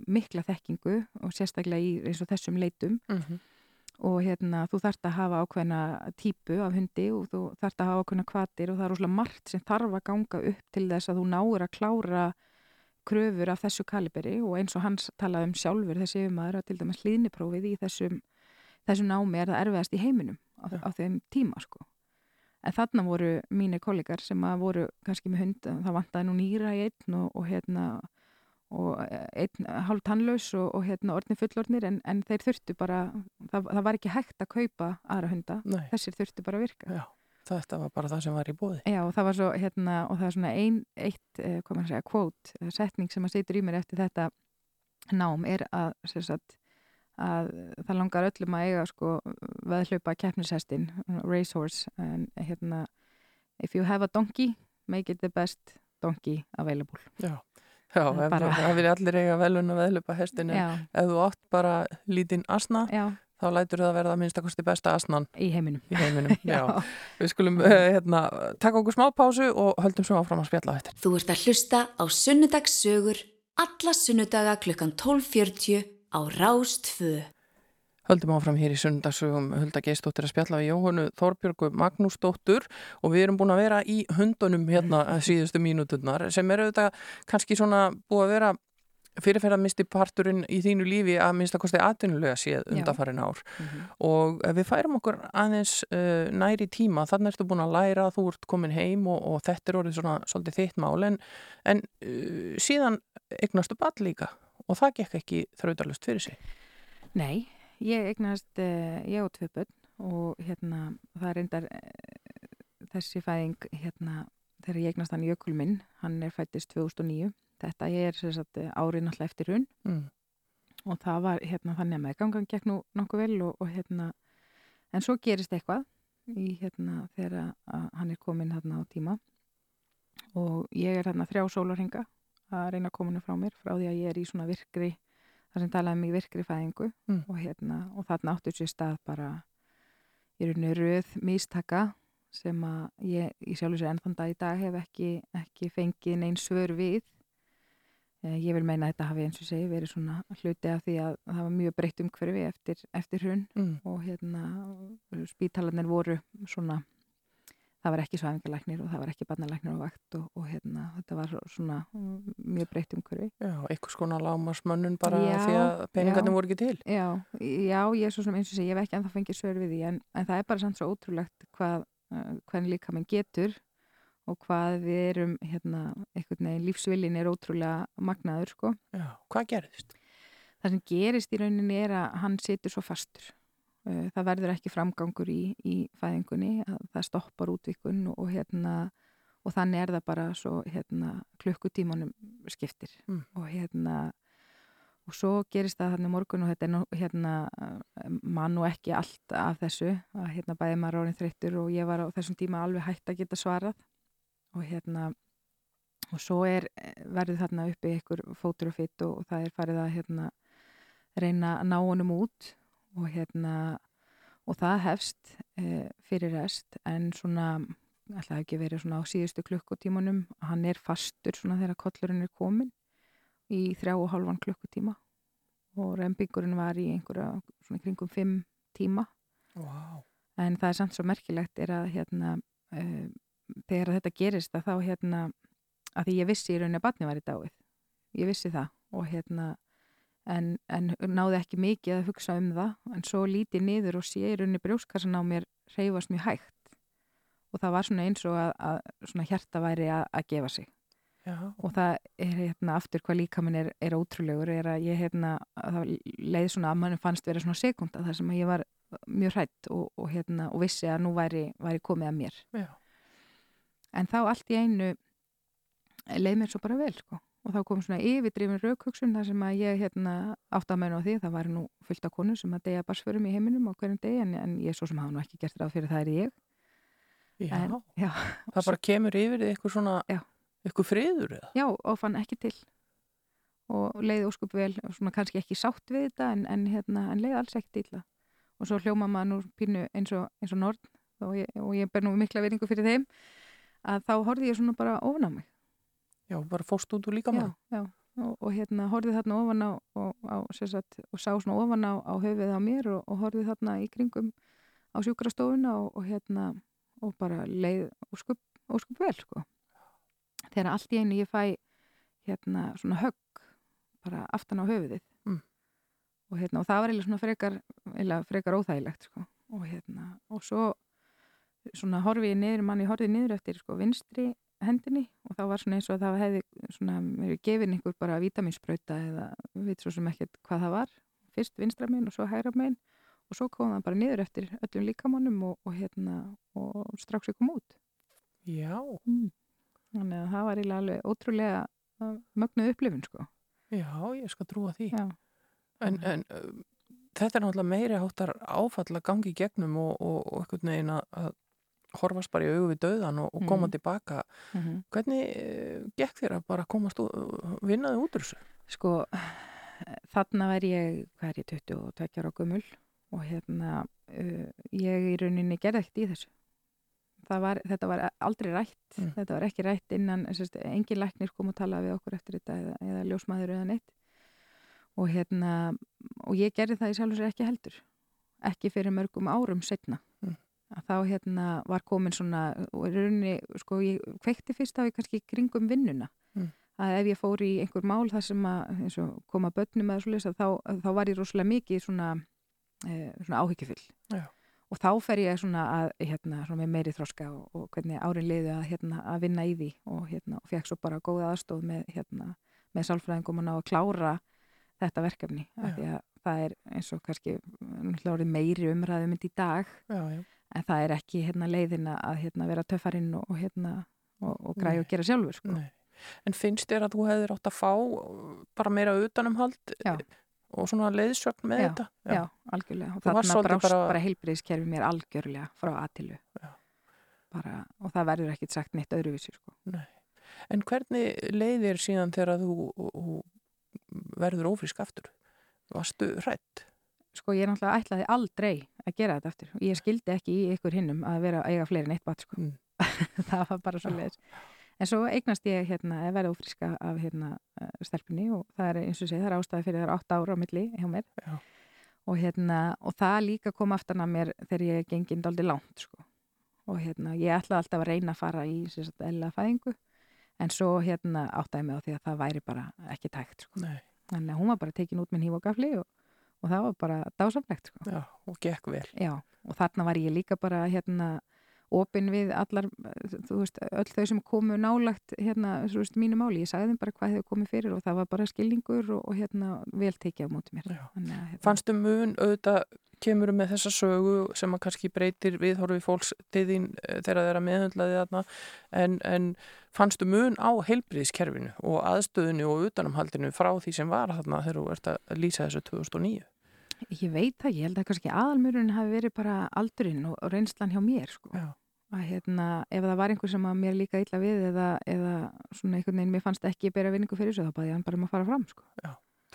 mikla þekkingu og sérstaklega í eins og þessum leitum Mm -hmm. og hérna þú þarft að hafa ákveðna típu af hundi og þú þarft að hafa ákveðna kvatir og það er rosalega margt sem þarf að ganga upp til þess að þú náir að klára kröfur af þessu kaliberi og eins og hans talaði um sjálfur þessi yfirmaður að til dæmis hlýðniprófið í þessum, þessum námi er það erfiðast í heiminum á, á þeim tíma sko. En þarna voru mínir kollegar sem að voru kannski með hund, það vantaði nú nýra í einn og, og hérna og einn hálf tannlaus og, og hérna orðni fullorðnir en, en þeir þurftu bara, það, það var ekki hægt að kaupa aðra hunda, Nei, þessir þurftu bara að virka. já. Þetta var bara það sem var í bóði. Já, og það var svo, hérna, og það er svona ein, eitt, eh, hvað maður segja, quote, eh, setning sem að situr í mér eftir þetta nám er að, sem sagt, að það langar öllum að eiga, sko, veðhlaupa keppnishestin, racehorse, en hérna, if you have a donkey, make it the best donkey available. Já, já bara- það vilja allir eiga velun að veðlupa hestin en ef þú átt bara lítinn asna já, þá lætur það verða minnstakosti besta asnan í heiminum. í heiminum. Já. Við skulum uh, hérna, taka okkur smá pásu og höldum svo áfram að spjalla á eftir. Þú ert að hlusta á Sunnudagssögur alla sunnudaga klukkan 12.40 á Rás 2. Höldum áfram hér í sundagsögum Hulda Geistóttir að spjalla við Jóhannu Þorbjörgu Magnúsdóttur og við erum búin að vera í hundunum hérna síðustu mínúturnar sem eru þetta kannski svona búið að vera fyrirferða misti parturinn í þínu lífi að minnst að kosti atvinnulega séð undarfarin ár. Og eh, við færum okkur aðeins uh, næri tíma þannig ertu búin að læra að þú ert komin heim og, og þetta er orðið svona svolítið þitt mál. En, en uh, síðan eignastu ball líka og það gekk ekki þrautalust fyrir sig? Nei, ég eignast, uh, ég og tvö börn og hérna, það er reyndar uh, þessi fæðing, hérna, þegar ég eignast hann Jökul minn, hann er fættist 2009, þetta er sem sagt, eh, árið náttúrulega eftir hún mm. og það var hérna þannig að meðgangan gekk nú nokkuð vel og, og hérna, en svo gerist eitthvað í hérna þegar hann er komin hérna á tíma. Og ég er hérna þrjá sólarhinga að reyna að koma henni frá mér frá því að ég er í svona virkri þar sem talaði mig virkri fæðingu Mm. og hérna og þarna áttur sér stað bara í rauninni röð místaka sem að ég í sjálfu sér ennþann dag í dag hef ekki, ekki fengið neins svör við Eh, ég vil meina að þetta hafi eins og segi verið svona hluti af því að það var mjög breytt umhverfi eftir, eftir hrun Mm. og hérna spítalarnir voru svona það var ekki svæfingalæknir og það var ekki barnalæknir á vakt og, og hérna þetta var svona mm, mjög breytt umhverfi Já, einhvers konar lámasmönnun bara Já, því að peningarnir voru ekki til. Já, já, ég er svo sem eins og segi, ég hef ekki ennþá fengið svör við því en, en það er bara samt svo ótrúlegt hvað, uh, hvernig líka mann getur og hvað við erum hérna, einhvern veginn, lífsvillin er ótrúlega magnaður, sko. Já, hvað gerðist? Það sem gerist í rauninni er að hann situr svo fastur. Uh, Það verður ekki framgangur í, í fæðingunni, að það stoppar útvikun og, og hérna og þannig er það bara svo hérna klukkutímanum skiptir. Mm. og hérna og svo gerist það í morgun og þetta er nú hérna eh, mann og ekki allt af þessu að hérna bæði maður orðin þreyttur og ég var á þessum tíma alveg hægt að geta svarað. Og hérna og svo er verður þarna uppi ykkur fótur og fitt og, það er farið að hérna reyna að ná honum út og hérna og það hefst e, fyrir rest en svona alltaf ekki verið svona á síðustu klukkutímanum. Hann er fastur svona þegar kollurinn er komin í þrjá og halvan klukkutíma og reymbingurinn var í einhverja svona kringum fimm tíma. Vá. en það er samt svo merkilegt er að hérna uh, þegar þetta gerist að þá hérna að því ég vissi í rauninni að batni var í dáið. Ég vissi það og hérna en, en náði ekki mikið að hugsa um það en svo lítið niður og sé í rauninni brjóskassan á mér reyfast mjög hægt og það var svona eins og að, að svona hjarta væri að, að gefa sig Já. og það er hérna aftur hvað líka minn er, er ótrúlegur er að ég hérna að það leið svona að mann fannst vera svona sekunda þar sem að ég var mjög hrætt og, og hérna og vissi að nú væri, væri komið að mér Já. en þá allt í einu leið mér svo bara vel sko og þá kom svona yfirdrifin raukhugsun þar sem að ég hérna átt að menna á því það var nú fullt af konu sem að deyja barsförum í heiminum á hverjum degi en, en ég svo sem hafa nú ekki gert ráð fyrir það er ég Já. en, já, það bara kemur yfir eitthvað svona, Já. eitthvað friður eða? já, og fann ekki til og leiði óskup vel svona kannski ekki sátt við þetta en, en, hérna, en leiði alls ekki illa og svo hljóma maður nú pínu eins og, eins og nord og ég, og ég ber nú mikla veringu fyrir þeim að þá horfði ég svona bara ofan á mig Já, bara fóst út úr líka já, já, og, og hérna horfði þarna ofan á og, á, sagt, og sá svona ofan á, á höfuðið á mér og, og horfði þarna í kringum á sjúkrastofuna og, og hérna og bara leið óskup, óskup vel sko. þegar allt í einu ég fæ hérna svona högg bara aftan á höfuðið Mm. og hérna og það var eiginlega svona frekar, eiginlega frekar óþægilegt sko. og hérna og svo svona horfi ég niður, manni horfið niður eftir sko vinstri hendinni og þá var svona eins og það hefði svona verið gefin einhver bara vitaminsprauta eða við svo sem ekkert hvað það var fyrst vinstra megin og svo hægra megin og svo kom það bara niður eftir öllum líkamannum og, og hérna og strax ég kom út Já, mm. þannig að það var eiginlega alveg ótrúlega uh, mögnuð upplifun sko já, ég skal trúa því. Já. En, en um, þetta er náttúrulega meiri háttar áfall að gangi gegnum og, og, og einhvern veginn að, að horfast bara í augu við döðan og, og koma Mhm. tilbaka. mm -hmm. Hvernig uh, gekk þér að bara komast og vinnaði út úr þessu? sko þarna var ég, hvað er ég, 22 ára gömul og hérna uh, ég í rauninni gerði ekkert í þessu var, þetta var aldrei rætt Mm. þetta var ekki rætt innan engin læknir kom að tala við okkur eftir þetta eða, eða ljósmaður eða neitt og hérna og ég gerði það í sjálf og sér ekki heldur ekki fyrir mörgum árum setna Mm. Að þá hérna var komin svona og rauninni, sko, ég kveikti fyrst á ég kannski kringum vinnuna. Mm. að ef ég fór í einhver mál þar sem að koma börnum eða svo þá, þá var ég rosalega mikið svona, e, svona áhyggjufull. Og þá fer ég svona að hérna, svona með meiri þroska og, og hvernig árin liðu að, hérna, að vinna í því. Og, hérna, fekk svo bara góða aðstóð með, hérna, með sálfræðingum og ná að klára þetta verkefni. Af því að það er eins og kannski meiri umræðum í dag. Já, já. En það er ekki hérna, leiðina að hérna, vera töffarinn og, hérna, og, og græja Nei. og gera sjálfur sko. Nei. En finnst þér að þú hefðir átt að fá uh, bara meira utanumhald Já. og svona leiðsögn með Já, þetta? Já, algjörlega. Og þarna brást bara, bara- heilbriðiskerfi mér algjörlega frá aðtilu. Já. Bara, og það verður ekkit sagt neitt öðruvísi. Sko. En hvernig leiðir síðan þegar þú, þú verður ófrísk aftur? Varstu hrætt? Sko, ég náttúrulega ætlaði aldrei að gera þetta aftur. Og Ég skildi ekki í ykkur hinnum að vera að eiga fleiri en eitt bat. Sko. Mm. það var bara svo leiðis. En svo eignast ég hérna, að verða ófríska af hérna, uh, stelpunni og það er eins og segja, það er ástæði fyrir það er átt ára á milli hjá mér. Já. Og, hérna, og það líka kom aftan að mér þegar ég gengin daldi langt sko. og hérna, ég ætlaði alltaf að reyna að fara í eðla fæðingu en svo hérna áttaði mig á því að það væri bara ekki tækt sko. Þannig að hún var bara tekin út með híf og gafli og, og það var bara dásamlegt sko. Já, og gekk vel. Já, og þarna var ég líka bara hérna opinn við allar, þú veist, öll þau sem komu nálagt hérna, þú veist, mínu máli, ég sagði þeim bara hvað hefur komið fyrir og það var bara skilningur og, og hérna vel tekið á móti mér. Hérna, Fannstu mun auðvitað kemur með þessa sögu sem að kannski breytir viðhorfi fólks til þín eh, þegar þeirra meðhundlaði þarna en, en fannstu mun á heilbriðiskerfinu og aðstöðinu og utanumhaldinu frá því sem var þarna þegar þú ert að lýsa þessu 2009? Ég veit það, ég held að kannski aðalmurinn hafi verið bara aldurinn og, reynslan hjá mér, sko. Já. Að hérna, ef það var einhver sem að mér líka illa við eða, eða svona einhvern veginn mér fannst ekki bera vinningu fyrir þessu, þá baði ég hann bara um að fara fram, sko.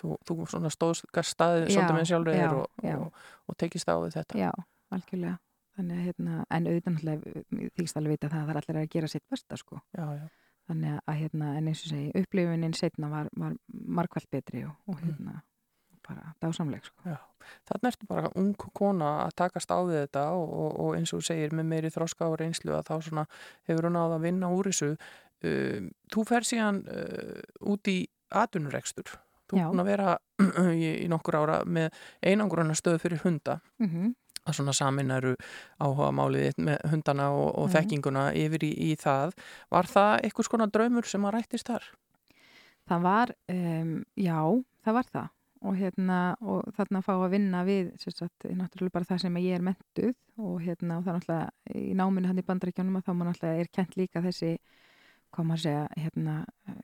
Þú, þú svona stóðst staðið Já, svolítið með sjálfur já, og, já. og, og tekist á þetta. Já, algjörlega. Þannig að hérna, en auðvitað þýgst alveg vita það að það er allir að gera sitt besta, sko. Já, já. Þannig að hérna, en eins og segi, upplifunin setna var, var markvælt betri og, og hérna, bara dásamleg, sko. Já, þannig ertu bara ung kona að takast á við þetta og, og, og eins og segir með meiri þroska og reynslu að þá svona hefur hún áð að vinna úr þessu. Um, þú fer síðan uh, út í atvinnurekstur. Þú er búin að vera í, í nokkur ára með einangurana stöðu fyrir hunda Mm að svona saminaru áhuga málið með hundana og, og Mhm. þekkinguna yfir í, í það. Var það einhvers konar draumur sem að rættist þar? Það var, um, já, það var það og hérna, og þarna fá að vinna við, sem sagt, náttúrulega bara það sem ég er mentuð og hérna, og það er náttúrulega í náminu hann í bandaríkjónum að þá maður náttúrulega er kent líka þessi, hvað maður segja, hérna,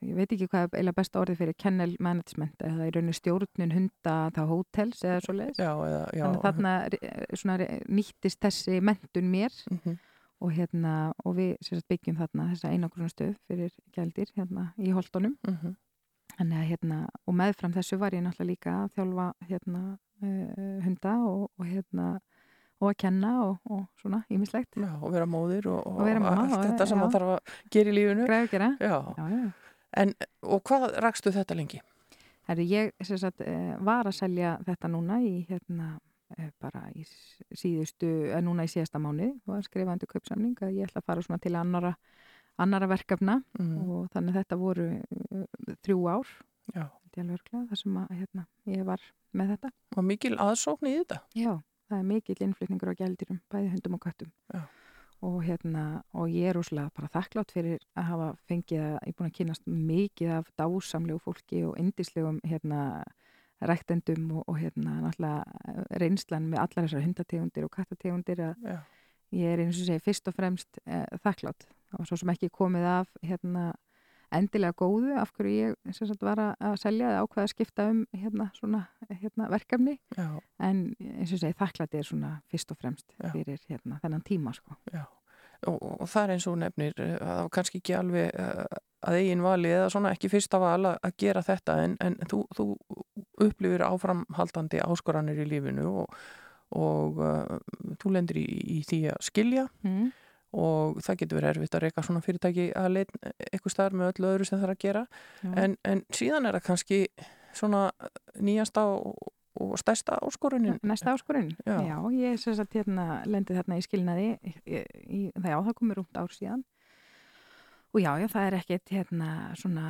ég veit ekki hvað er besta orðið fyrir kennel management eða í rauninu stjórnun hunda þá hótels eða svo leiðis. Já, eða, já. Þannig þarna eh, svona, eh, nýttist þessi mentun mér Mhm. og hérna, og við sagt, byggjum þarna þessa einangrunastöð fyrir gældir hérna í Holtonum Mhm. Þannig að hérna, og meðfram þessu var ég náttúrulega líka að þjálfa hérna uh, hunda og, og hérna og að kenna og, og svona ímislegt. Já, og vera móðir og, Og vera mamma, allt og- þetta sem maður þarf að gera í. Græður gera? Já, Já, en og hvað rakstu þetta lengi? Herri, ég sagt, uh, var að selja þetta núna í hérna uh, bara í síðustu, uh, núna í síðasta mánu og að skrifa undir kaupsamning að ég ætla að fara svona til annara, annara verkefna Mm. og þannig þetta voru þrjú ár, ég alveg örugglega, þar sem að hérna, ég var með þetta. og mikil aðsókn í þetta. Já, það er mikill innflutningur á gældirum, bæði hundum og köttum. Já. Og hérna, og ég er úslega bara þakklátt fyrir að hafa fengið að, ég er búin að kynast mikið af dásamlegu fólki og indislegum hérna ræktendum og, og hérna náttúrulega reynslan með allar þessar hundategundir og kattategundir að Já, ég er eins og segi fyrst og fremst eh, þakklátt. Var svo sem ekki komið af hérna endilega góðu af hverju ég sagt, var að, selja eða ákveða að skipta um hérna svona hérna, verkefni já, en eins og segi þakklæti er svona fyrst og fremst Já. fyrir hérna þennan tíma sko. Og, og það er eins og nefnir eh, að kannski ekki alveg eh, að eigin vali eða svona ekki fyrsta val að gera þetta en, en þú, þú upplifir áframhaldandi áskoranir í lífinu og, og uh, þú lendir í, í því að skilja mm. Og það getur verið erfitt að reyka svona fyrirtæki að leita eitthvað staðar með öllu öðru sem það er að gera. En, en síðan er það kannski svona nýjasta og, og stærsta áskorunin. Næsta áskorun? Já. Já, ég sem sagt hérna lendi þarna í skilnaði í, í, það, já, það komur rúmt ár síðan. Og já, já, það er ekkert hérna svona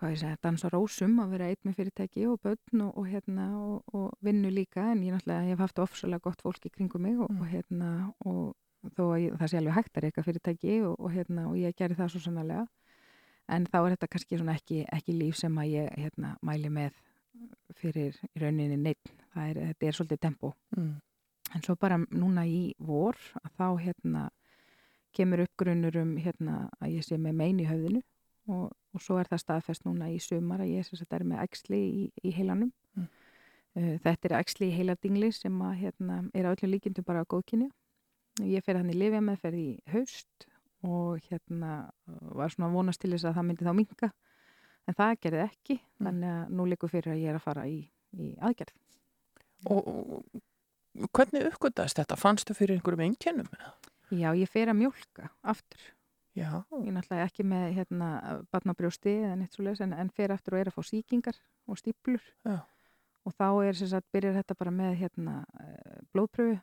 hvað ég segja, dansa rósum að vera eitt með fyrirtæki og börn og, og hérna og, og vinnu líka. En ég náttúrulega ég hef haft ofsalega gott fólk í kringum mig og, og hérna og þó að ég, það sé alveg hægt að reyka fyrirtæki og, og hérna og ég gerði það svo sannlega en þá er þetta kannski ekki, ekki líf sem að ég hérna mæli með fyrir rauninni neitt það er, þetta er svolítið tempo. Mm. en svo bara núna í vor að þá hérna kemur upp grunnur um hérna að ég sé með mein í höfðinu. Og, og svo er það staðfest núna í sumar að ég sem sagt er með æxli í, í heilanum. Mm. Uh, þetta er æxli í heiladingli sem að hérna er á öllum líkindum bara á góðkynja ég fer hann í lifja meðferð í haust og hérna uh, var svona vonast til þess að það myndi þá minka en það gerði ekki Mm. þannig að nú likur fyrir að ég er að fara í, í aðgerð og, og hvernig uppgötaðist þetta? Fannstu fyrir einhverjum einkennum? Já, ég fer að mjólka aftur Já, ég náttúrulega ekki með hérna barnabrjósti eða neitt svo en, en fer aftur og er að fá sýkingar og stíplur Já. og þá er sem sagt, byrjar þetta bara með hérna eh, blóðpröfu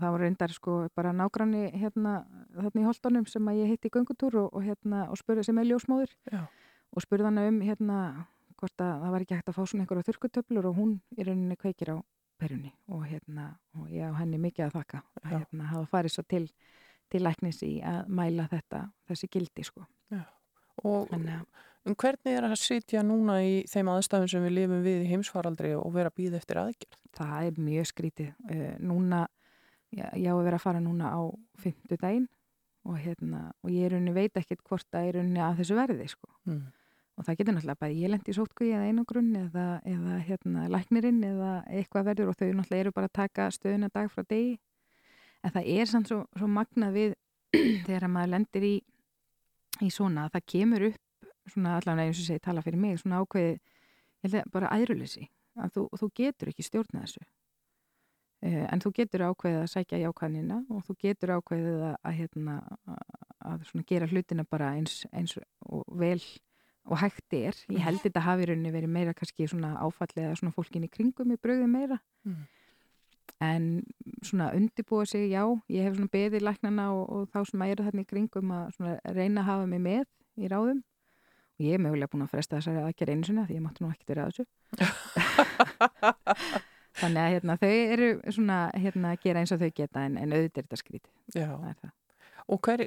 það var reyndar sko bara nágranni hérna þarna í Holtonum sem að ég hitti í göngutúr og, og hérna og spurði sem er ljósmóður Já. og spurði hana um hérna hvort að það var ekki hægt að fá svona einhverja þurkutöflur og hún í rauninni kveikir á perunni og hérna og ég á henni mikið að þakka að Já. hérna hafa farið svo til til læknis í að mæla þetta þessi gildi sko og Þannig að, um hvernig er að sitja núna í þeim aðstæðum sem við lifum við í heimsfaraldri og vera að býða eftir aðgerð? það er mjög skrítið uh, núna, já, ég á að vera að fara núna á fimmtudaginn og hérna, og ég er rauninni veit ekkert hvort að ég er rauninni að þessu verði sko. Mm. og það getur náttúrulega bara ég lendi í sótkvíi eða einangrunn eða, eða hérna læknirinn eða eitthvað verður og þau náttúrulega eru bara að taka stöðuna dag frá degi. En það er samt svo, svo magnað við þegar að maður lendir í í svona, að það kemur upp svona allavega eins og segi, tala fyrir mig svona ákveði, ég held að bara æðruleysi að þú, þú getur ekki stjórna þessu en þú getur ákveðið að sækja jákvæðnina og þú getur ákveðið að, að, hérna, að, að gera hlutina bara eins, eins og vel og hægt er. Ég held þetta hafi rauninni verið meira kannski svona áfallið að svona fólkin í kringum í bröði meira Mm. en svona undibúa sig, já, ég hef svona beðið læknana og, og þá sem eru þarna í kringum að svona reyna að hafa mig með í ráðum og ég er mögulega búin að fresta þessari aðgerð einu sinna því ég mátti nú ekkert vera að þessu þannig að hérna, þau eru svona hérna, að gera eins og þau geta en, en auðvitað er þetta skrítið er. Og hver,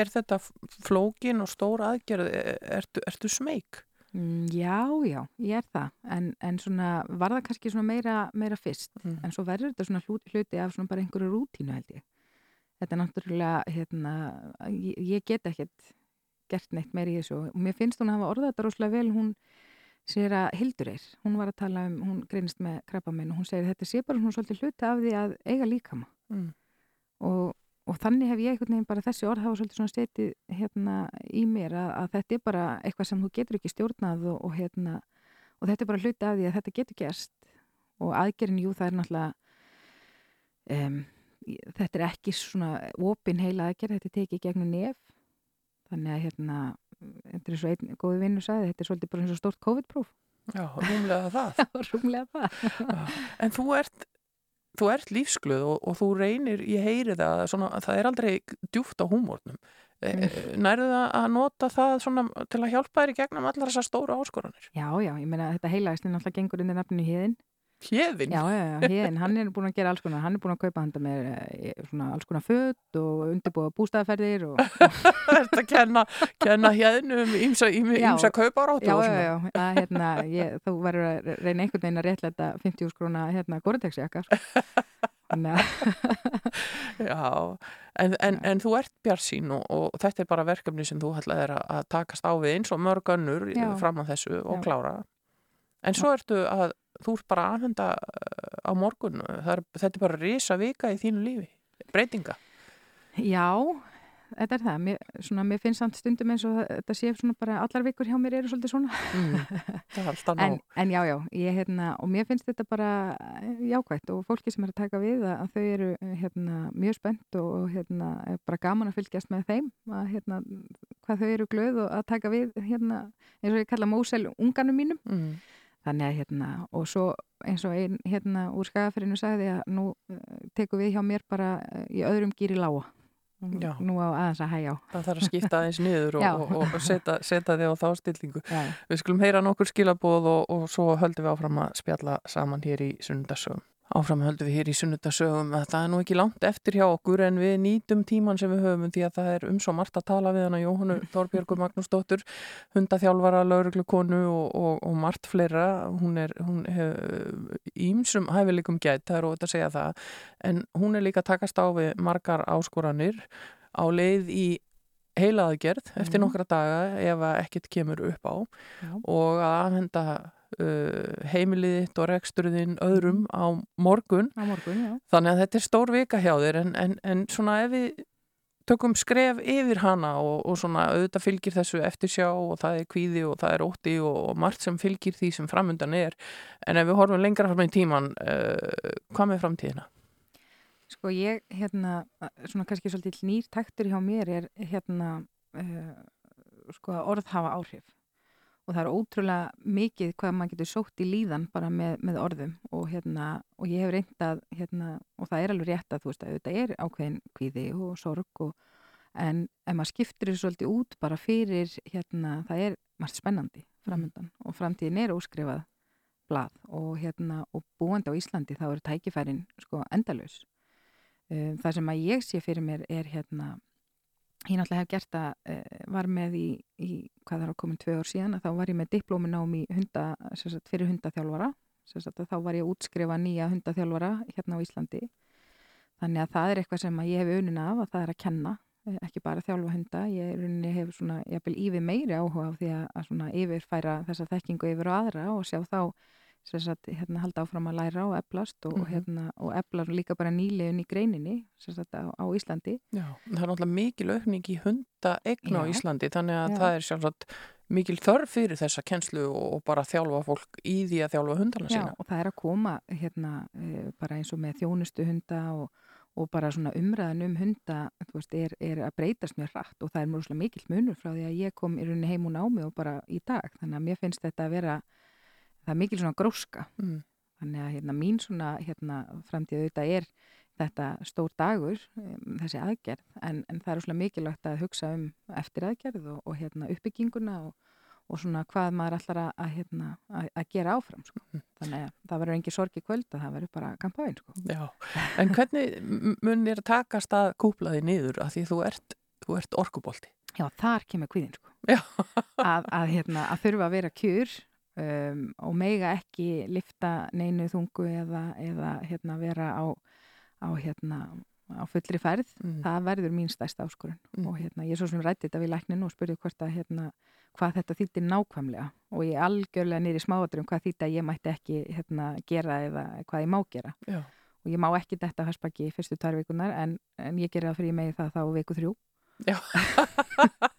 er þetta flókin og stór aðgerð? Ertu, ertu smeyk? Mm, Já, já, ég er það en, en svona var það kannski svona meira, meira fyrst Mm. en svo verður þetta svona hlut- hluti af svona bara einhverju rútínu held ég þetta er náttúrulega hérna, ég, ég get ekkert gert neitt meira í þessu og mér finnst hún að hafa orðað þetta rosalega vel hún sér að Hildur er, hún var að tala um hún greinist með krabba minn og hún segir þetta sé bara svona svolítið hluti af því að eiga líkama. Mm. og, og þannig hef ég einhvern veginn bara þessi orð hafa svolítið svona stetið hérna í mér að, að þetta er bara eitthvað sem þú getur ekki stjórnað og, og hérna og þetta er bara hluti af því að þetta getur gerst. Og aðgerinn, jú, það er náttúrulega um, þetta er ekki svona opin heila aðgerð, þetta tekið gegnum nef. Þannig að hérna þetta er svo einn góði vinnu sagði þetta er svolítið bara eins og stórt COVID-próf Já, rúmlega það. rúmlega það En þú ert, þú ert lífsglöð og, og þú reynir, ég heyri það, svona, að það er aldrei djúft á húmórnum. Mm. Nærðu það að nota það svona til að hjálpa þér í gegnum allar þessar stóru áskoranir? Já, já, ég meina þetta heilaðist er náttúrulega gengur undir nafninu Híðin Hjeðin? Já, já, já, Híðin, hann er búin að gera alls konar hann er búin að kaupa handa með eh, svona alls konar föt og undirbúa bústæðaferðir og Þetta kenna, kenna hjeðnum ímsa, Já. ímsa kaupáráttu já, og já, svona. já, að, hérna, ég, þú verður að reyna einhvern veginn að réttlæta 50 skrona hérna Gore-Tex-jakka sko. Já, en, en, en þú ert bjarsín og, og þetta er bara verkefni sem þú ætlaði að, að takast á við eins og mörg önnur Já. fram að þessu og Já. klára. En svo ertu að þú ert bara að aðhenda á morgun. Er, þetta er bara risa vika í þínu lífi. Breytinga. Já, þetta er það. Mér, svona, mér finnst samt stundum eins og þetta sé bara allar vikur hjá mér eru svolítið svona. Mm. En, en já, já, ég, hérna, og mér finnst þetta bara eh, jákvætt og fólki sem er að taka við að, þau eru eh, hérna, mjög spennt og, hérna, er bara gaman að fylgjast með þeim að, hérna, hvað þau eru glöð og að taka við hérna, eins og ég kalla mósel unganum mínum Mm. Þannig að hérna, og svo eins og einn hérna úr skagaferinu sagði að nú uh, tekum við hjá mér bara uh, í öðrum gýri lága Já. nú á aðeins að hægja á Það þarf að skipta aðeins niður og, og, og setja, setja þig á þá stillingu. já, Við skulum heyra nokkur skilabóð og, og svo höldum við áfram að spjalla saman hér í sunnudasögum. Áfram höldum við hér í sunnudasögum að það er nú ekki langt eftir hjá okkur en við nýtum tíman sem við höfum því að það er um svo margt að tala við hana Jóhannu Þorbjörgur Magnúsdóttur, hundaþjálfara, lauruglukonu og, og, og margt fleira. Hún er, ímsum hæfileikum gætt, það er ótt að segja það, en hún er líka takast á við margar áskoranir á leið í heilaðgerð eftir Mhm. nokkra daga ef ekkert kemur upp á Já. og að afhenda uh, heimilið þitt og reksturðin öðrum á morgun. Á morgun, þannig að þetta er stór vika hjá þér en, en, en svona ef við tökum skref yfir hana og, og svona auðvitað fylgir þessu eftir sjá og það er kvíði og það er ótti og, og margt sem fylgir því sem framundan er. En ef við horfum lengra fram í tíman uh, hvað með framtíðina? Sko ég, hérna, svona kannski svolítið nýr taktur hjá mér er hérna, uh, sko að orð hafa áhrif og það er ótrúlega mikið hvað maður getur sótt í líðan bara með, með orðum og hérna, og ég hef reyndað hérna, og það er alveg rétt að þú veist að þetta er ákveðin kvíði og sorg og, en ef maður skiptir þessu svolítið út bara fyrir, hérna, það er margt spennandi framöndan og framtíðin er óskrifað blað og hérna, og búandi á Íslandi þá eru tækifærin sko endalaus. Um, það sem að ég sé fyrir mér er hérna, ég náttúrulega hef gert að uh, var með í, í hvað er að komin tvö ár síðan, þá var ég með diplóminám í hunda, sem sagt, fyrir hundaþjálfara. Sagt, þá var ég að útskrifa nýja hundaþjálfara hérna á Íslandi. Þannig að það er eitthvað sem ég hef unin af að það er að kenna, eh, ekki bara þjálfa hunda, ég uninni hef svona jafnvel yfir meiri áhuga á því að, svona yfirfæra þessa þekkingu yfir á aðra og sjá þá sagt, hérna, halda áfram að læra og eflast og, Mhm. hérna, og efla líka bara nýlegun í greininni sagt, á, á Íslandi. Já, það er náttúrulega mikil aukning í hundaegna á Já. Íslandi þannig að Já. það er sjálfsagt mikil þörf fyrir þessa kennslu og, bara þjálfa fólk í því að þjálfa hundana Já, sína. og það er að koma hérna, e, bara eins og með þjónustu hunda og, og bara svona umræðan um hunda veist, er, er að breytast mjög hratt og það er mjög mikill munur frá því að ég kom í rauninni heim og námi og bara í dag þannig að mér finnst þetta að vera það er mikil svona gróska Mm. þannig að hérna, mín svona hérna, framtíð auðvitað er þetta stór dagur, um, þessi aðgerð en, en það er svolítið mikilvægt að hugsa um eftir aðgerð og, og hérna, uppbygginguna og, og svona hvað maður ætlar að, að, hérna, að, að gera áfram sko. þannig að það verður engi sorg í kvöld að það verður bara kampáinn sko. En hvernig m- mun þér takast að kúpla því niður að því þú ert, þú ert orkubolti? Já, þar kemur kvíðin sko. Að, að, hérna, að þurfa að vera kjur um, og meiga ekki lifta neinu þungu eða, eða hérna, vera á, á, hérna, á fullri færð Mm. það verður mín stærsta áskorun Mm. og hérna, ég er svo sem rætti þetta við lækninu og spurði hvort að hérna, hvað þetta þýtti nákvæmlega og ég algjörlega nýri smáaturum hvað þýtti að ég mætti ekki hérna, gera eða hvað ég má gera Já. og ég má ekki þetta haspaki fyrstu tvær vikunar en, en ég gera það fyrir megi það þá viku þrjú Já.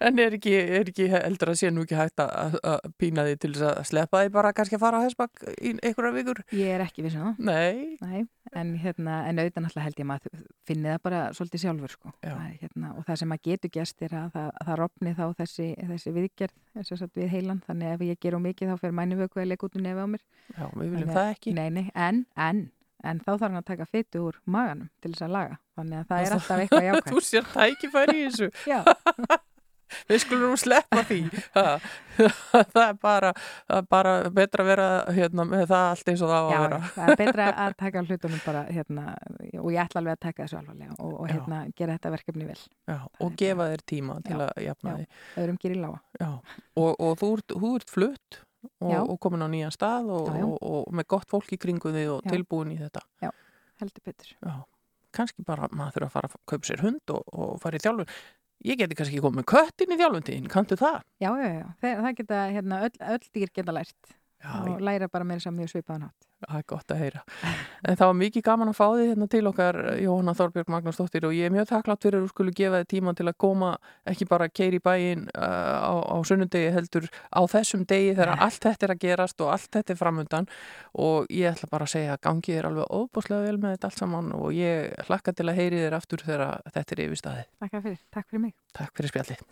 en er ekki, er ekki heldur að sé nú ekki hægt að, að pína því til þess að sleppa því bara kannski að fara á hessbakk í einhverja vikur? ég er ekki vissin það Nei. Nei, en, hérna, en auðvitað náttúrulega held ég maður finni það bara svolítið sjálfur sko. Það, hérna, og það sem að getur gerst er að það, að það rofni þá þessi, þessi viðgerð þessi satt við heilan, þannig ef ég ger á mikið þá fer mænu vöku að leika út um nefi á mér Já, við viljum að- það ekki. nei, nei, en, en, en þá þarf hann að taka fytu úr maganum til þess að laga þannig að það er alltaf eitthvað jákvæmt Þú sér tækifæri í þessu. Já, Við skulum sleppa því. Það er bara, bara betra að vera hérna, með það allt eins og það á já, að vera. það er betra að taka hlutunum bara hérna, og ég ætla alveg að taka þessu alvarlega og, og Já. hérna, gera þetta verkefni vel Já, og gefa þér tíma til Já, að jafna já. því. öðrum gerir lága Já, og, og þú, ert, ert flutt og, Já. og komin á nýjan stað og, Já, já. og, og með gott fólk í kringu þig og Já. tilbúin í þetta. heldur betur Já, kannski bara maður þurfa að fara að kaupa sér hund og, og fara í þjálfun. Ég geti kannski komið með köttin í þjálfundiðin, kanntu það? Já, já, já, það, það geta, hérna, öll, öll dýr geta lært Já, og læra bara þess að mjög svipaðan hátt. Það er gott að heyra. En það var mikið gaman að fá því hérna til okkar Jóhanna Þorbjörg Magnúsdóttir og ég er mjög takklátt fyrir að þú skulle gefa þið tíma til að koma ekki bara keiri bæinn uh, á, á sunnundegi heldur á þessum degi þegar allt þetta er að gerast og allt þetta er framundan og ég ætla bara að segja að gangið er alveg óbúslega vel með þetta allt saman og ég hlakka til að heyri þér aftur þegar þetta er yfir staði. Takk fyrir, takk fyrir mig. Takk fyrir spjallið.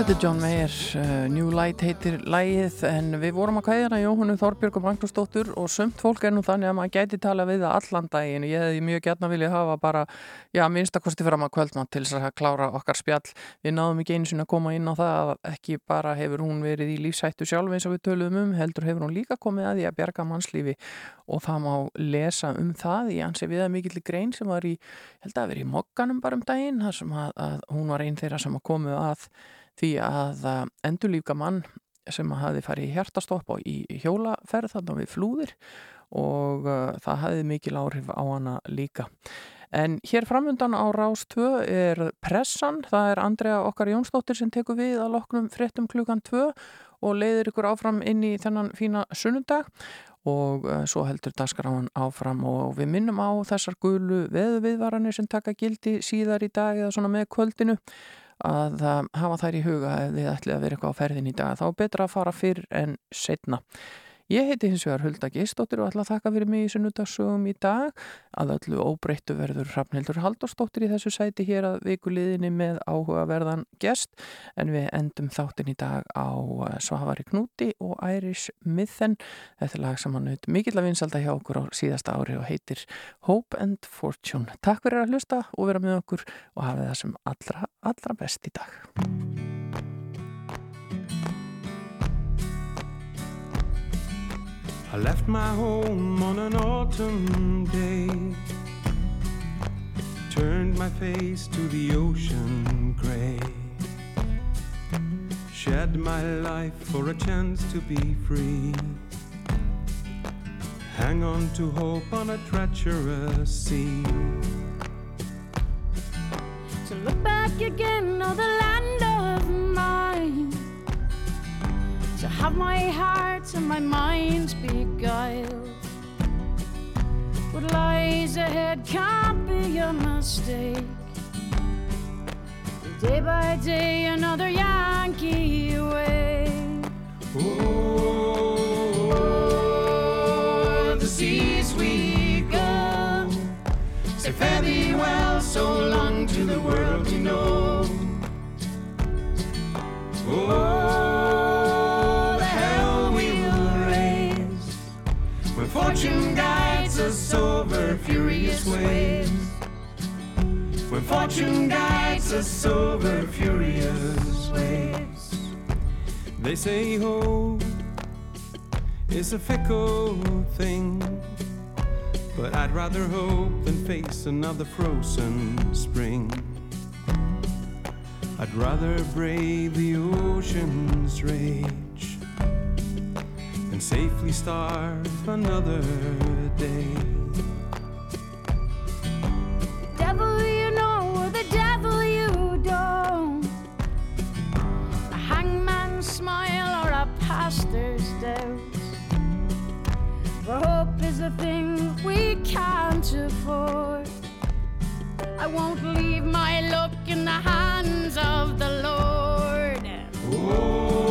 Þetta er John Mayer, uh, New Light heitir lægið en við vorum að kæðina Jóhannu Þorbjörg og Magnúsdóttur og sumt fólk er nú þannig að maður gæti tala við það allan daginn. Ég hefði mjög gætna viljað hafa bara, já, minnstakosti fyrir að kvöldmátt til þess að klára okkar spjall. Við náðum ekki sinni að koma inn á það að ekki bara hefur hún verið í lífsættu sjálf eins og við töluðum um, heldur hefur hún líka komið að því að bjarga mannslífi og það má lesa um það í ansi viða mikill grein sem var í, held að vera í mokkanum bara um daginn, þar sem að, að hún var einn þeirra sem að komu að því að endurlífga mann sem hafi farið í hjartastopp og í hjólaferð þarna við flúðir og uh, það hafi mikil áhrif á hana líka. En hér framöndan á Rás 2 er pressan, það er Andrea okkar Jónsdóttir sem tekur við að loknum fréttum klukkan 2 og leiðir ykkur áfram inn í þennan fína sunnundag og uh, svo heldur dagskráan áfram og við minnum á þessar gulu veðuviðvaranir sem taka gildi síðar í dag eða svona með kvöldinu að hafa þær í huga ef þið ætlið að vera eitthvað á ferðin í dag þá betra að fara fyrr en setna Ég heiti hins vegar Hulda Geistóttir og ætla að þakka fyrir mig í sunnudagsögum í dag. Að öllu óbreyttu verður Hrafnhildur Halldórsdóttir í þessu sæti hér að vikuliðinni með áhugaverðan gest en við endum þáttin í dag á eh, Svavari Knúti og Irish Mythen. Þetta lag naut mikill að vinsalda hjá okkur á síðasta ári og heitir Hope and Fortune. Takk fyrir að hlusta og vera með okkur og hafa það sem allra, allra best í dag. I left my home on an autumn day. Turned my face to the ocean gray. Shed my life for a chance to be free. Hang on to hope on a treacherous sea. To look back again on the land of. To have my heart and my mind beguiled. What lies ahead can't be a mistake. Day by day, another Yankee way. Oh, the seas we go. Say fare thee well, so long to the world we know. Oh, us over furious waves. When fortune guides us over furious waves. They say hope is a fickle thing. But I'd rather hope than face another frozen spring. I'd rather brave the ocean's rage than safely starve another day. Smile or a pastor's doubt. For hope is a thing we can't afford. I won't leave my luck in the hands of the Lord. Oh,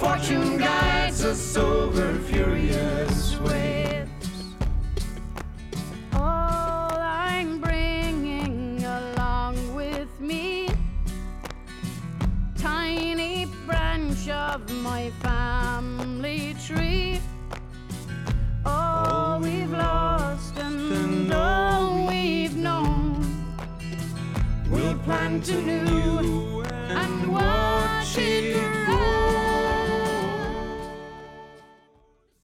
fortune guides us over furious waves. All I'm bringing along with me, tiny branch of my family tree. All we've lost and all we've known, We'll plant anew and one